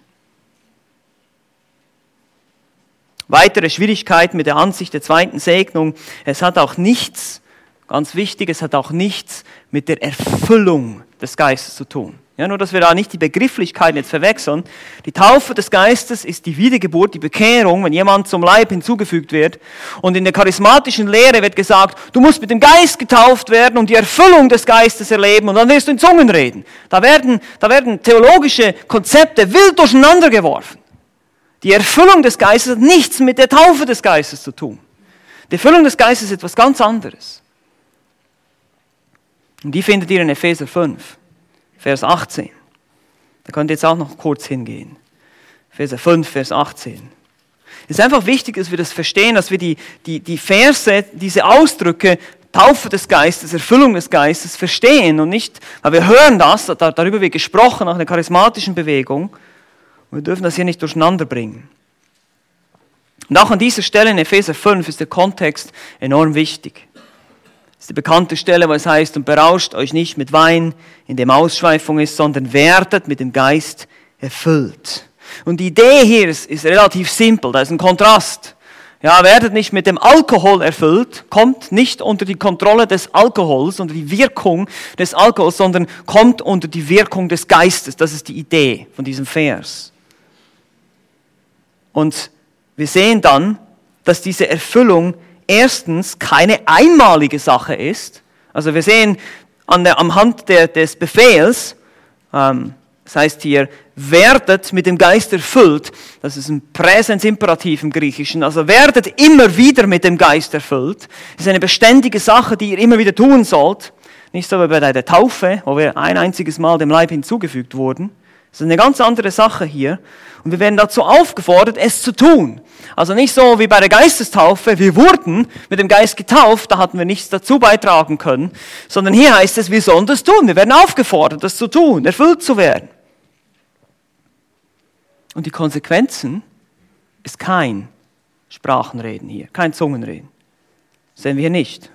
Weitere Schwierigkeiten mit der Ansicht der zweiten Segnung. Es hat auch nichts, ganz wichtig, es hat auch nichts mit der Erfüllung des Geistes zu tun. Ja, nur, dass wir da nicht die Begrifflichkeiten jetzt verwechseln. Die Taufe des Geistes ist die Wiedergeburt, die Bekehrung, wenn jemand zum Leib hinzugefügt wird. Und in der charismatischen Lehre wird gesagt, du musst mit dem Geist getauft werden und die Erfüllung des Geistes erleben und dann wirst du in Zungen reden. Da werden, da werden theologische Konzepte wild durcheinander geworfen. Die Erfüllung des Geistes hat nichts mit der Taufe des Geistes zu tun. Die Erfüllung des Geistes ist etwas ganz anderes. Und die findet ihr in Epheser 5. Vers 18. Da könnt ihr jetzt auch noch kurz hingehen. Vers 5, Vers 18. Es ist einfach wichtig, dass wir das verstehen, dass wir die, die, die Verse, diese Ausdrücke, Taufe des Geistes, Erfüllung des Geistes verstehen und nicht, weil wir hören das, darüber wird gesprochen, nach einer charismatischen Bewegung. Und wir dürfen das hier nicht durcheinander bringen. Und auch an dieser Stelle in Epheser 5 ist der Kontext enorm wichtig ist die bekannte Stelle, wo es heißt, und berauscht euch nicht mit Wein, in dem Ausschweifung ist, sondern werdet mit dem Geist erfüllt. Und die Idee hier ist, ist relativ simpel, da ist ein Kontrast. Ja, werdet nicht mit dem Alkohol erfüllt, kommt nicht unter die Kontrolle des Alkohols, unter die Wirkung des Alkohols, sondern kommt unter die Wirkung des Geistes. Das ist die Idee von diesem Vers. Und wir sehen dann, dass diese Erfüllung erstens keine einmalige Sache ist. Also wir sehen an der, am Hand der, des Befehls, ähm, das heißt hier, werdet mit dem Geist erfüllt. Das ist ein Präsensimperativ im Griechischen. Also werdet immer wieder mit dem Geist erfüllt. Das ist eine beständige Sache, die ihr immer wieder tun sollt. Nicht so wie bei der Taufe, wo wir ein einziges Mal dem Leib hinzugefügt wurden. Das ist eine ganz andere Sache hier. Und wir werden dazu aufgefordert, es zu tun. Also nicht so wie bei der Geistestaufe, wir wurden mit dem Geist getauft, da hatten wir nichts dazu beitragen können, sondern hier heißt es, wir sollen das tun. Wir werden aufgefordert, das zu tun, erfüllt zu werden. Und die Konsequenzen ist kein Sprachenreden hier, kein Zungenreden. sehen wir hier nicht.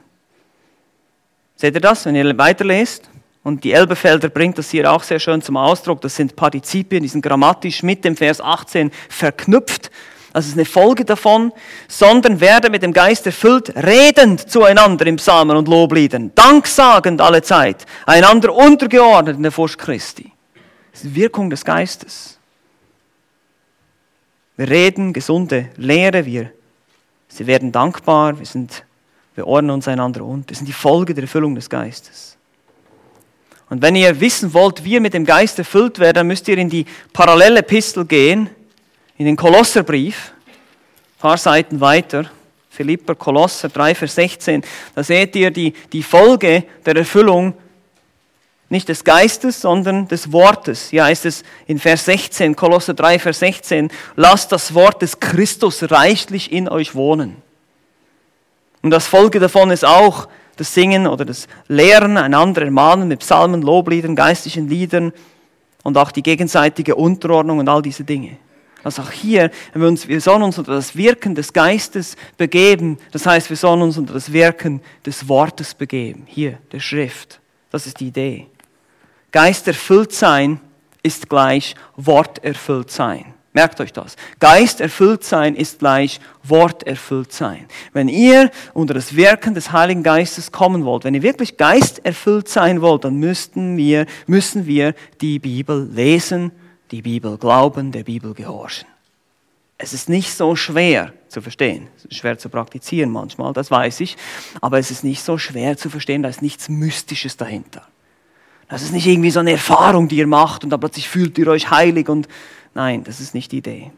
Seht ihr das, wenn ihr weiterlest? Und die Elbefelder bringt das hier auch sehr schön zum Ausdruck. Das sind Partizipien, die sind grammatisch mit dem Vers 18 verknüpft. Das ist eine Folge davon, sondern werde mit dem Geist erfüllt, redend zueinander im Psalmen und Lobliedern, danksagend alle Zeit, einander untergeordnet in der Furcht Christi. Das ist die Wirkung des Geistes. Wir reden gesunde Lehre, wir sie werden dankbar, wir, sind, wir ordnen uns einander unter. Das sind die Folge der Erfüllung des Geistes. Und wenn ihr wissen wollt, wie ihr mit dem Geist erfüllt werdet, dann müsst ihr in die parallele Epistel gehen, in den Kolosserbrief, ein paar Seiten weiter, Philipper, Kolosser 3, Vers 16, da seht ihr die, die Folge der Erfüllung nicht des Geistes, sondern des Wortes. Hier heißt es in Vers 16, Kolosser 3, Vers 16, lasst das Wort des Christus reichlich in euch wohnen. Und das Folge davon ist auch, das Singen oder das Lehren, einander ermahnen mit Psalmen, Lobliedern, geistlichen Liedern und auch die gegenseitige Unterordnung und all diese Dinge. Also auch hier, wir, uns, wir sollen uns unter das Wirken des Geistes begeben. Das heißt, wir sollen uns unter das Wirken des Wortes begeben. Hier, der Schrift. Das ist die Idee. Geist erfüllt sein ist gleich Wort erfüllt sein. Merkt euch das. Geist erfüllt sein ist gleich Wort erfüllt sein. Wenn ihr unter das Wirken des Heiligen Geistes kommen wollt, wenn ihr wirklich Geist erfüllt sein wollt, dann müssten wir, müssen wir die Bibel lesen, die Bibel glauben, der Bibel gehorchen. Es ist nicht so schwer zu verstehen. Schwer zu praktizieren manchmal, das weiß ich. Aber es ist nicht so schwer zu verstehen, da ist nichts Mystisches dahinter. Das ist nicht irgendwie so eine Erfahrung, die ihr macht und dann plötzlich fühlt ihr euch heilig und Nein, das ist nicht die Idee.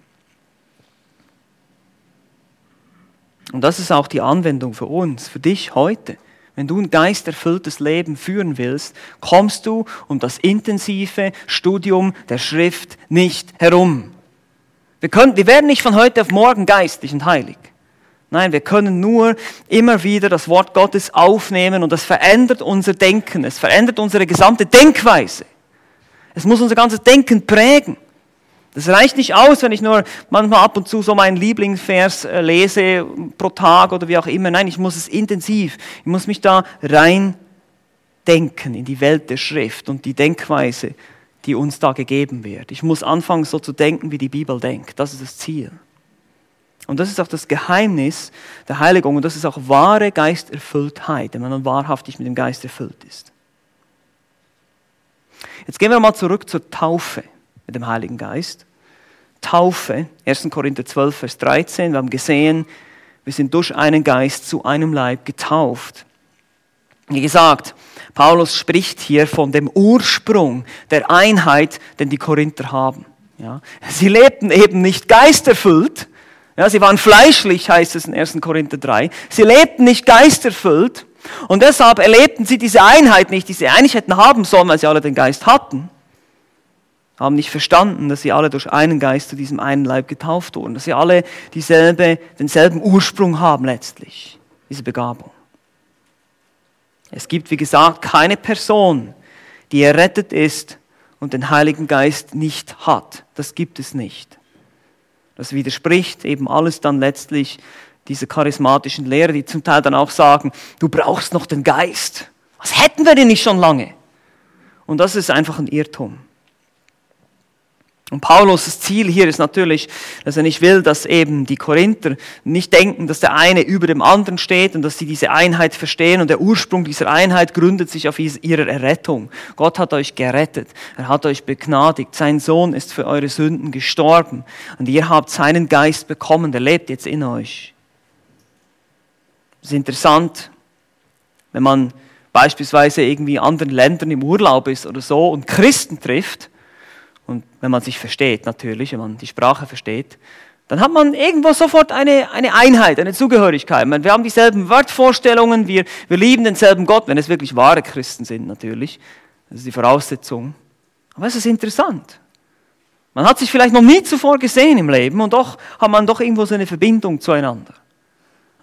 Und das ist auch die Anwendung für uns, für dich heute. Wenn du ein geisterfülltes Leben führen willst, kommst du um das intensive Studium der Schrift nicht herum. Wir, können, wir werden nicht von heute auf morgen geistlich und heilig. Nein, wir können nur immer wieder das Wort Gottes aufnehmen und das verändert unser Denken, es verändert unsere gesamte Denkweise. Es muss unser ganzes Denken prägen. Das reicht nicht aus, wenn ich nur manchmal ab und zu so meinen Lieblingsvers äh, lese pro Tag oder wie auch immer. Nein, ich muss es intensiv. Ich muss mich da rein denken in die Welt der Schrift und die Denkweise, die uns da gegeben wird. Ich muss anfangen, so zu denken, wie die Bibel denkt. Das ist das Ziel. Und das ist auch das Geheimnis der Heiligung und das ist auch wahre Geisterfülltheit, wenn man wahrhaftig mit dem Geist erfüllt ist. Jetzt gehen wir mal zurück zur Taufe mit dem Heiligen Geist. Taufe, 1. Korinther 12, Vers 13, wir haben gesehen, wir sind durch einen Geist zu einem Leib getauft. Wie gesagt, Paulus spricht hier von dem Ursprung der Einheit, den die Korinther haben. Ja, sie lebten eben nicht geisterfüllt, ja, sie waren fleischlich, heißt es in 1. Korinther 3. Sie lebten nicht geisterfüllt und deshalb erlebten sie diese Einheit nicht, die sie eigentlich hätten haben sollen, weil sie alle den Geist hatten haben nicht verstanden, dass sie alle durch einen Geist zu diesem einen Leib getauft wurden, dass sie alle dieselbe, denselben Ursprung haben letztlich, diese Begabung. Es gibt, wie gesagt, keine Person, die errettet ist und den Heiligen Geist nicht hat. Das gibt es nicht. Das widerspricht eben alles dann letztlich dieser charismatischen Lehre, die zum Teil dann auch sagen, du brauchst noch den Geist. Was hätten wir denn nicht schon lange? Und das ist einfach ein Irrtum. Und Paulus' Ziel hier ist natürlich, dass er nicht will, dass eben die Korinther nicht denken, dass der eine über dem anderen steht und dass sie diese Einheit verstehen. Und der Ursprung dieser Einheit gründet sich auf ihrer Errettung. Gott hat euch gerettet. Er hat euch begnadigt. Sein Sohn ist für eure Sünden gestorben. Und ihr habt seinen Geist bekommen. Der lebt jetzt in euch. Es ist interessant, wenn man beispielsweise irgendwie in anderen Ländern im Urlaub ist oder so und Christen trifft und wenn man sich versteht, natürlich, wenn man die Sprache versteht, dann hat man irgendwo sofort eine, eine Einheit, eine Zugehörigkeit. Wir haben dieselben Wortvorstellungen, wir, wir lieben denselben Gott, wenn es wirklich wahre Christen sind natürlich. Das ist die Voraussetzung. Aber es ist interessant. Man hat sich vielleicht noch nie zuvor gesehen im Leben und doch hat man doch irgendwo so eine Verbindung zueinander.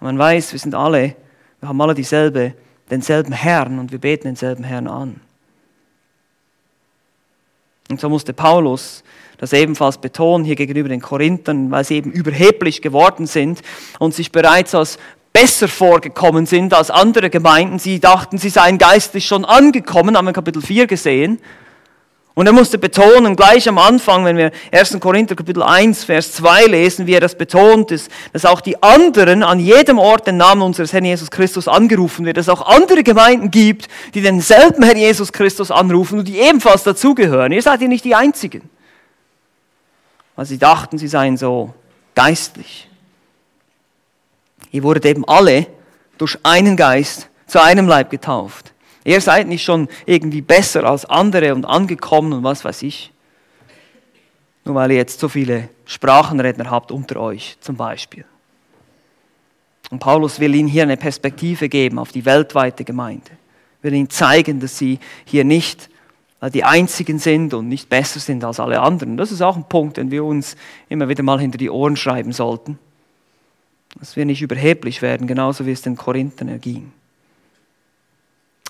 Und man weiß, wir sind alle, wir haben alle dieselbe, denselben Herrn und wir beten denselben Herrn an. Und so musste Paulus das ebenfalls betonen hier gegenüber den Korinthern, weil sie eben überheblich geworden sind und sich bereits als besser vorgekommen sind als andere Gemeinden. Sie dachten, sie seien geistlich schon angekommen, haben wir Kapitel 4 gesehen. Und er musste betonen, gleich am Anfang, wenn wir 1. Korinther Kapitel 1, Vers 2 lesen, wie er das betont, ist, dass auch die anderen an jedem Ort den Namen unseres Herrn Jesus Christus angerufen wird, dass es auch andere Gemeinden gibt, die denselben Herrn Jesus Christus anrufen und die ebenfalls dazugehören. Ihr seid ja nicht die Einzigen. Weil sie dachten, sie seien so geistlich. Ihr wurdet eben alle durch einen Geist zu einem Leib getauft. Ihr seid nicht schon irgendwie besser als andere und angekommen und was weiß ich. Nur weil ihr jetzt so viele Sprachenredner habt unter euch zum Beispiel. Und Paulus will ihnen hier eine Perspektive geben auf die weltweite Gemeinde. Will ihnen zeigen, dass sie hier nicht die einzigen sind und nicht besser sind als alle anderen. Das ist auch ein Punkt, den wir uns immer wieder mal hinter die Ohren schreiben sollten. Dass wir nicht überheblich werden, genauso wie es den Korinthern erging.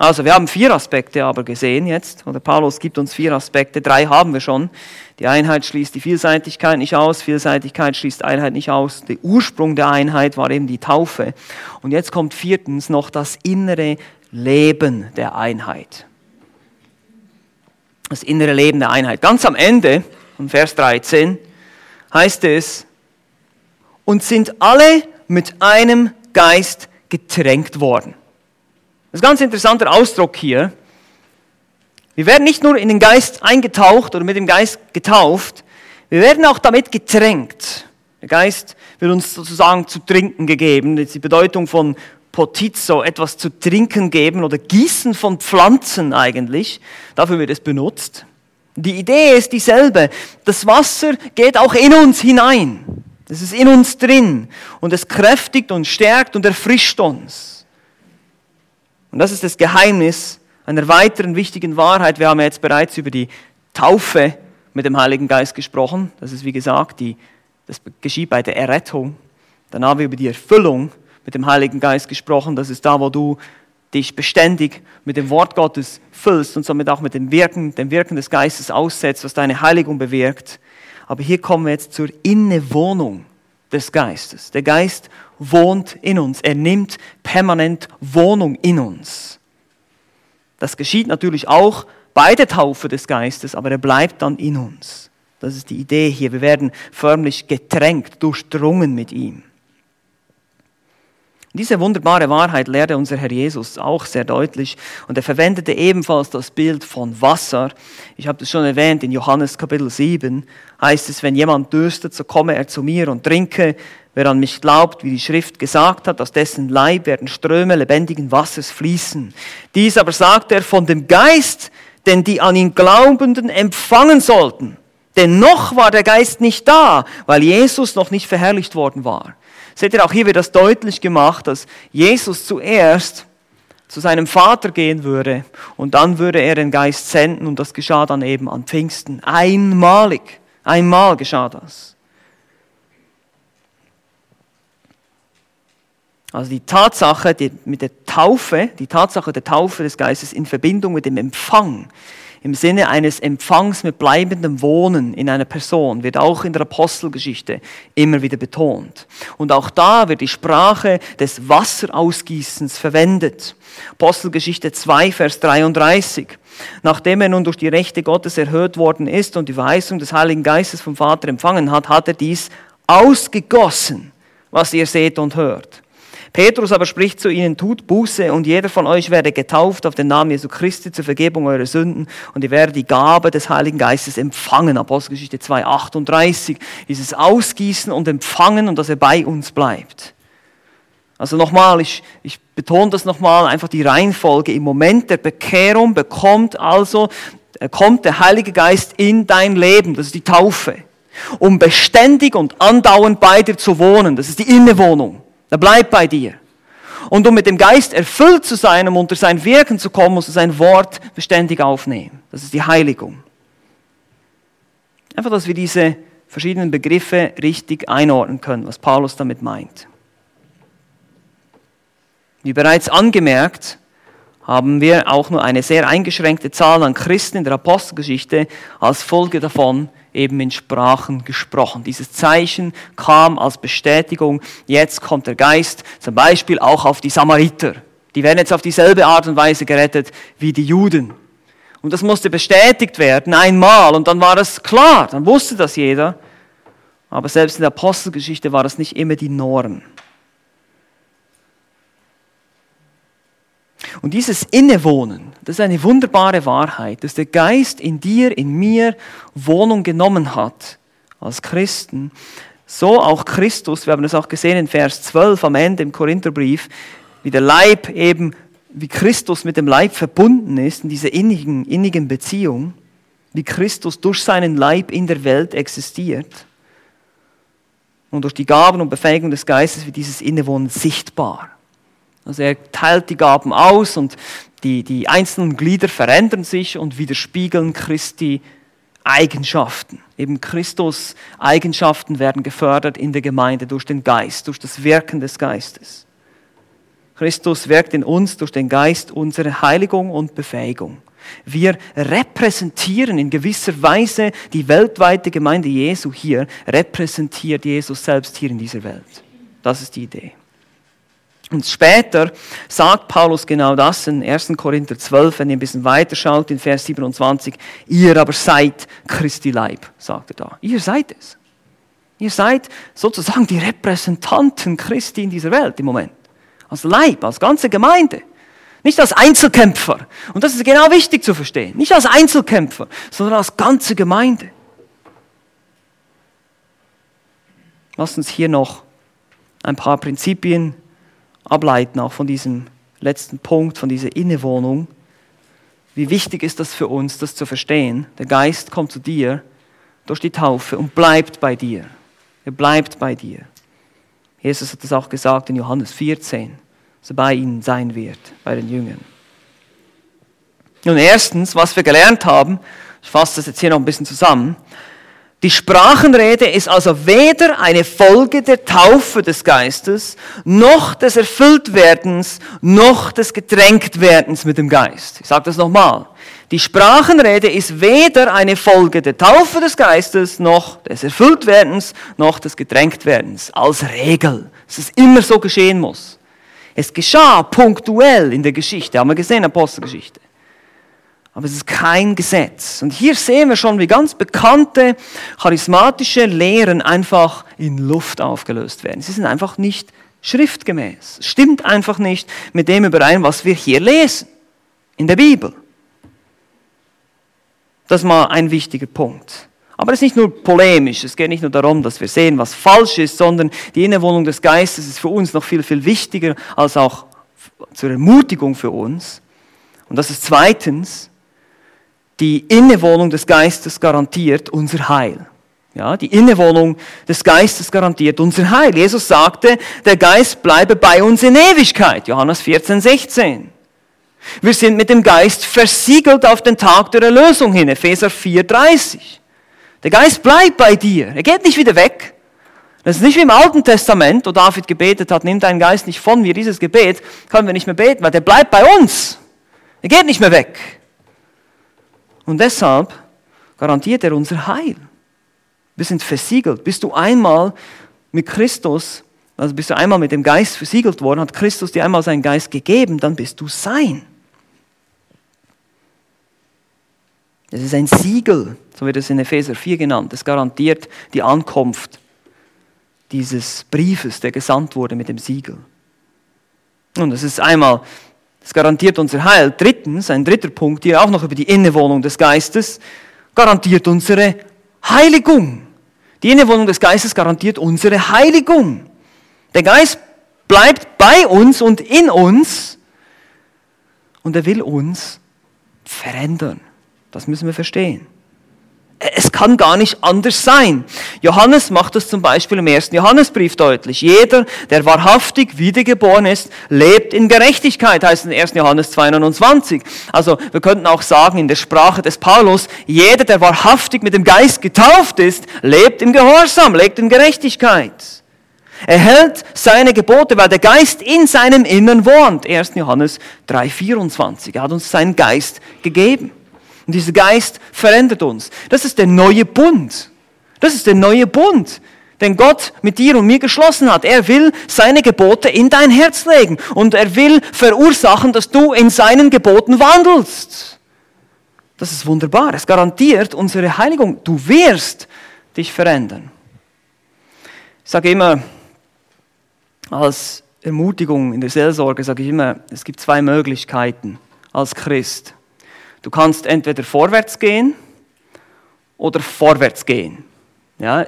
Also wir haben vier Aspekte aber gesehen jetzt, oder Paulus gibt uns vier Aspekte, drei haben wir schon. Die Einheit schließt die Vielseitigkeit nicht aus, Vielseitigkeit schließt Einheit nicht aus. Der Ursprung der Einheit war eben die Taufe. Und jetzt kommt viertens noch das innere Leben der Einheit. Das innere Leben der Einheit. Ganz am Ende, von Vers 13, heißt es, und sind alle mit einem Geist getränkt worden. Das ist ein ganz interessanter Ausdruck hier. Wir werden nicht nur in den Geist eingetaucht oder mit dem Geist getauft, wir werden auch damit getränkt. Der Geist wird uns sozusagen zu trinken gegeben. Das ist die Bedeutung von Potizo, etwas zu trinken geben oder Gießen von Pflanzen eigentlich. Dafür wird es benutzt. Die Idee ist dieselbe. Das Wasser geht auch in uns hinein. Es ist in uns drin und es kräftigt und stärkt und erfrischt uns. Und das ist das Geheimnis einer weiteren wichtigen Wahrheit. Wir haben jetzt bereits über die Taufe mit dem Heiligen Geist gesprochen. Das ist, wie gesagt, die, das geschieht bei der Errettung. Dann haben wir über die Erfüllung mit dem Heiligen Geist gesprochen. Das ist da, wo du dich beständig mit dem Wort Gottes füllst und somit auch mit dem Wirken, dem Wirken des Geistes aussetzt, was deine Heiligung bewirkt. Aber hier kommen wir jetzt zur Innewohnung des Geistes. Der Geist wohnt in uns. Er nimmt permanent Wohnung in uns. Das geschieht natürlich auch bei der Taufe des Geistes, aber er bleibt dann in uns. Das ist die Idee hier. Wir werden förmlich getränkt, durchdrungen mit ihm. Diese wunderbare Wahrheit lehrte unser Herr Jesus auch sehr deutlich und er verwendete ebenfalls das Bild von Wasser. Ich habe das schon erwähnt, in Johannes Kapitel 7 heißt es, wenn jemand dürstet, so komme er zu mir und trinke. Wer an mich glaubt, wie die Schrift gesagt hat, aus dessen Leib werden Ströme lebendigen Wassers fließen. Dies aber sagt er von dem Geist, den die an ihn Glaubenden empfangen sollten. Denn noch war der Geist nicht da, weil Jesus noch nicht verherrlicht worden war. Seht ihr, auch hier wird das deutlich gemacht, dass Jesus zuerst zu seinem Vater gehen würde und dann würde er den Geist senden und das geschah dann eben an Pfingsten. Einmalig. Einmal geschah das. Also die Tatsache die, mit der Taufe, die Tatsache der Taufe des Geistes in Verbindung mit dem Empfang, im Sinne eines Empfangs mit bleibendem Wohnen in einer Person wird auch in der Apostelgeschichte immer wieder betont. Und auch da wird die Sprache des Wasserausgießens verwendet. Apostelgeschichte 2, Vers 33. Nachdem er nun durch die Rechte Gottes erhöht worden ist und die Verheißung des Heiligen Geistes vom Vater empfangen hat, hat er dies ausgegossen, was ihr seht und hört. Petrus aber spricht zu ihnen, tut Buße und jeder von euch werde getauft auf den Namen Jesu Christi zur Vergebung eurer Sünden und ihr werdet die Gabe des Heiligen Geistes empfangen. Apostelgeschichte 2, 38. Dieses Ausgießen und Empfangen und dass er bei uns bleibt. Also nochmal, ich, ich betone das nochmal, einfach die Reihenfolge. Im Moment der Bekehrung bekommt also, kommt der Heilige Geist in dein Leben. Das ist die Taufe. um beständig und andauernd bei dir zu wohnen. Das ist die Innewohnung. Er bleibt bei dir. Und um mit dem Geist erfüllt zu sein, um unter sein Wirken zu kommen, muss er sein Wort beständig aufnehmen. Das ist die Heiligung. Einfach, dass wir diese verschiedenen Begriffe richtig einordnen können, was Paulus damit meint. Wie bereits angemerkt, haben wir auch nur eine sehr eingeschränkte Zahl an Christen in der Apostelgeschichte als Folge davon eben in Sprachen gesprochen. Dieses Zeichen kam als Bestätigung, jetzt kommt der Geist, zum Beispiel auch auf die Samariter. Die werden jetzt auf dieselbe Art und Weise gerettet wie die Juden. Und das musste bestätigt werden einmal und dann war das klar, dann wusste das jeder. Aber selbst in der Apostelgeschichte war das nicht immer die Norm. Und dieses Innewohnen, das ist eine wunderbare Wahrheit, dass der Geist in dir, in mir Wohnung genommen hat als Christen. So auch Christus, wir haben das auch gesehen in Vers 12 am Ende im Korintherbrief, wie der Leib eben, wie Christus mit dem Leib verbunden ist in dieser innigen, innigen Beziehung, wie Christus durch seinen Leib in der Welt existiert. Und durch die Gaben und Befähigung des Geistes wird dieses Innewohnen sichtbar. Also er teilt die Gaben aus und die, die einzelnen Glieder verändern sich und widerspiegeln Christi Eigenschaften. Eben Christus Eigenschaften werden gefördert in der Gemeinde durch den Geist, durch das Wirken des Geistes. Christus wirkt in uns durch den Geist unsere Heiligung und Befähigung. Wir repräsentieren in gewisser Weise die weltweite Gemeinde Jesu hier, repräsentiert Jesus selbst hier in dieser Welt. Das ist die Idee. Und später sagt Paulus genau das in 1. Korinther 12, wenn ihr ein bisschen weiter schaut, in Vers 27. Ihr aber seid Christi Leib, sagt er da. Ihr seid es. Ihr seid sozusagen die Repräsentanten Christi in dieser Welt im Moment. Als Leib, als ganze Gemeinde. Nicht als Einzelkämpfer. Und das ist genau wichtig zu verstehen. Nicht als Einzelkämpfer, sondern als ganze Gemeinde. Lass uns hier noch ein paar Prinzipien ableiten, auch von diesem letzten Punkt, von dieser Innewohnung. Wie wichtig ist das für uns, das zu verstehen? Der Geist kommt zu dir durch die Taufe und bleibt bei dir. Er bleibt bei dir. Jesus hat es auch gesagt in Johannes 14, dass er bei ihnen sein wird, bei den Jüngern. Nun erstens, was wir gelernt haben, ich fasse das jetzt hier noch ein bisschen zusammen, die Sprachenrede ist also weder eine Folge der Taufe des Geistes, noch des Erfülltwerdens, noch des Getränktwerdens mit dem Geist. Ich sage das nochmal. Die Sprachenrede ist weder eine Folge der Taufe des Geistes, noch des Erfülltwerdens, noch des Getränktwerdens. Als Regel. Dass es immer so geschehen muss. Es geschah punktuell in der Geschichte, haben wir gesehen, Apostelgeschichte aber es ist kein Gesetz. Und hier sehen wir schon, wie ganz bekannte charismatische Lehren einfach in Luft aufgelöst werden. Sie sind einfach nicht schriftgemäß. Stimmt einfach nicht mit dem überein, was wir hier lesen in der Bibel. Das ist mal ein wichtiger Punkt. Aber es ist nicht nur polemisch, es geht nicht nur darum, dass wir sehen, was falsch ist, sondern die Innewohnung des Geistes ist für uns noch viel, viel wichtiger als auch zur Ermutigung für uns. Und das ist zweitens, die Innewohnung des Geistes garantiert unser Heil. Ja, die Innewohnung des Geistes garantiert unser Heil. Jesus sagte, der Geist bleibe bei uns in Ewigkeit. Johannes 14, 16. Wir sind mit dem Geist versiegelt auf den Tag der Erlösung hin. Epheser 4, 30. Der Geist bleibt bei dir. Er geht nicht wieder weg. Das ist nicht wie im Alten Testament, wo David gebetet hat, nimm deinen Geist nicht von mir. Dieses Gebet können wir nicht mehr beten, weil der bleibt bei uns. Er geht nicht mehr weg. Und deshalb garantiert er unser Heil. Wir sind versiegelt. Bist du einmal mit Christus, also bist du einmal mit dem Geist versiegelt worden, hat Christus dir einmal seinen Geist gegeben, dann bist du sein. Es ist ein Siegel, so wird es in Epheser 4 genannt. Es garantiert die Ankunft dieses Briefes, der gesandt wurde mit dem Siegel. Und es ist einmal das garantiert unser Heil. Drittens, ein dritter Punkt hier auch noch über die Innewohnung des Geistes, garantiert unsere Heiligung. Die Innewohnung des Geistes garantiert unsere Heiligung. Der Geist bleibt bei uns und in uns und er will uns verändern. Das müssen wir verstehen. Es kann gar nicht anders sein. Johannes macht das zum Beispiel im ersten Johannesbrief deutlich. Jeder, der wahrhaftig wiedergeboren ist, lebt in Gerechtigkeit, heißt in 1. Johannes 2,29. Also wir könnten auch sagen in der Sprache des Paulus, jeder, der wahrhaftig mit dem Geist getauft ist, lebt im Gehorsam, lebt in Gerechtigkeit. Er hält seine Gebote, weil der Geist in seinem Innern wohnt. 1. Johannes 3,24. Er hat uns seinen Geist gegeben. Und dieser Geist verändert uns. Das ist der neue Bund. Das ist der neue Bund, den Gott mit dir und mir geschlossen hat. Er will seine Gebote in dein Herz legen und er will verursachen, dass du in seinen Geboten wandelst. Das ist wunderbar. Es garantiert unsere Heiligung. Du wirst dich verändern. Ich sage immer, als Ermutigung in der Seelsorge sage ich immer, es gibt zwei Möglichkeiten als Christ. Du kannst entweder vorwärts gehen oder vorwärts gehen. Ja,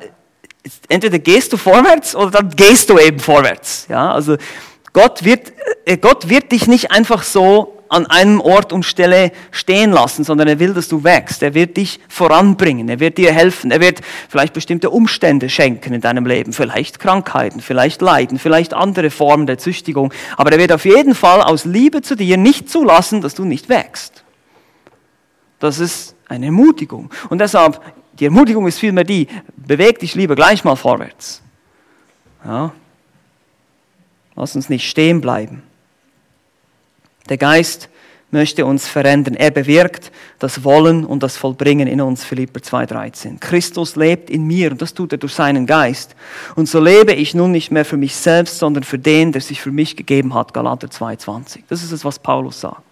entweder gehst du vorwärts oder dann gehst du eben vorwärts. Ja, also Gott wird, äh, Gott wird dich nicht einfach so an einem Ort und Stelle stehen lassen, sondern er will, dass du wächst. Er wird dich voranbringen. Er wird dir helfen. Er wird vielleicht bestimmte Umstände schenken in deinem Leben. Vielleicht Krankheiten, vielleicht Leiden, vielleicht andere Formen der Züchtigung. Aber er wird auf jeden Fall aus Liebe zu dir nicht zulassen, dass du nicht wächst. Das ist eine Ermutigung. Und deshalb, die Ermutigung ist vielmehr die, beweg dich lieber gleich mal vorwärts. Ja. Lass uns nicht stehen bleiben. Der Geist möchte uns verändern. Er bewirkt das Wollen und das Vollbringen in uns, Philipper 2,13. Christus lebt in mir und das tut er durch seinen Geist. Und so lebe ich nun nicht mehr für mich selbst, sondern für den, der sich für mich gegeben hat, Galater 2,20. Das ist es, was Paulus sagt.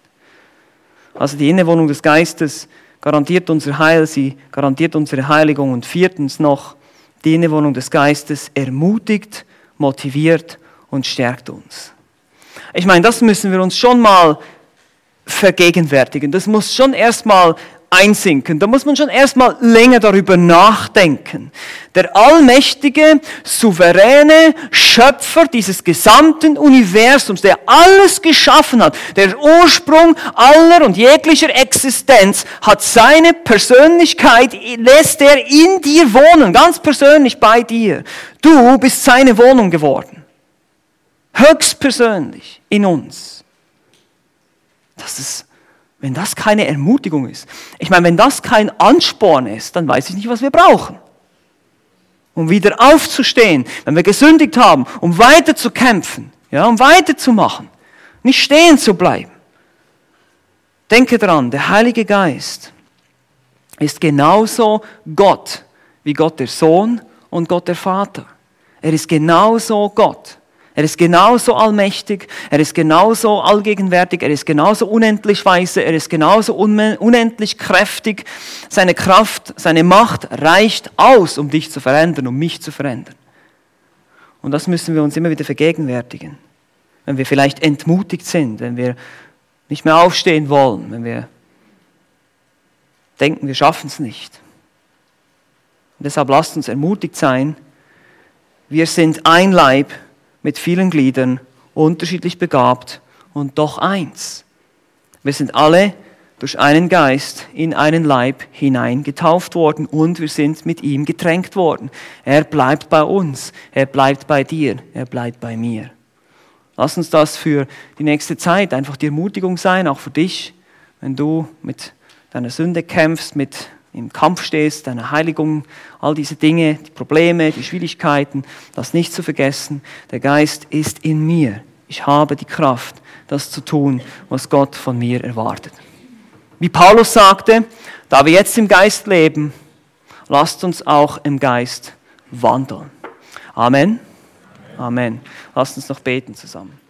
Also die Innewohnung des Geistes garantiert unser Heil, sie garantiert unsere Heiligung und viertens noch, die Innewohnung des Geistes ermutigt, motiviert und stärkt uns. Ich meine, das müssen wir uns schon mal vergegenwärtigen. Das muss schon erstmal einsinken. Da muss man schon erstmal länger darüber nachdenken. Der allmächtige, souveräne Schöpfer dieses gesamten Universums, der alles geschaffen hat, der Ursprung aller und jeglicher Existenz, hat seine Persönlichkeit, lässt er in dir wohnen, ganz persönlich bei dir. Du bist seine Wohnung geworden. Höchstpersönlich in uns. Das ist wenn das keine Ermutigung ist, ich meine, wenn das kein Ansporn ist, dann weiß ich nicht, was wir brauchen. Um wieder aufzustehen, wenn wir gesündigt haben, um weiter zu kämpfen, ja, um weiterzumachen, nicht stehen zu bleiben. Denke dran, der Heilige Geist ist genauso Gott wie Gott der Sohn und Gott der Vater. Er ist genauso Gott. Er ist genauso allmächtig, er ist genauso allgegenwärtig, er ist genauso unendlich weise, er ist genauso unendlich kräftig. Seine Kraft, seine Macht reicht aus, um dich zu verändern, um mich zu verändern. Und das müssen wir uns immer wieder vergegenwärtigen. Wenn wir vielleicht entmutigt sind, wenn wir nicht mehr aufstehen wollen, wenn wir denken, wir schaffen es nicht. Und deshalb lasst uns ermutigt sein. Wir sind ein Leib mit vielen Gliedern, unterschiedlich begabt und doch eins. Wir sind alle durch einen Geist in einen Leib hinein getauft worden und wir sind mit ihm getränkt worden. Er bleibt bei uns, er bleibt bei dir, er bleibt bei mir. Lass uns das für die nächste Zeit einfach die Ermutigung sein, auch für dich, wenn du mit deiner Sünde kämpfst, mit im Kampf stehst, deine Heiligung, all diese Dinge, die Probleme, die Schwierigkeiten, das nicht zu vergessen. Der Geist ist in mir. Ich habe die Kraft, das zu tun, was Gott von mir erwartet. Wie Paulus sagte, da wir jetzt im Geist leben, lasst uns auch im Geist wandeln. Amen. Amen. Lasst uns noch beten zusammen.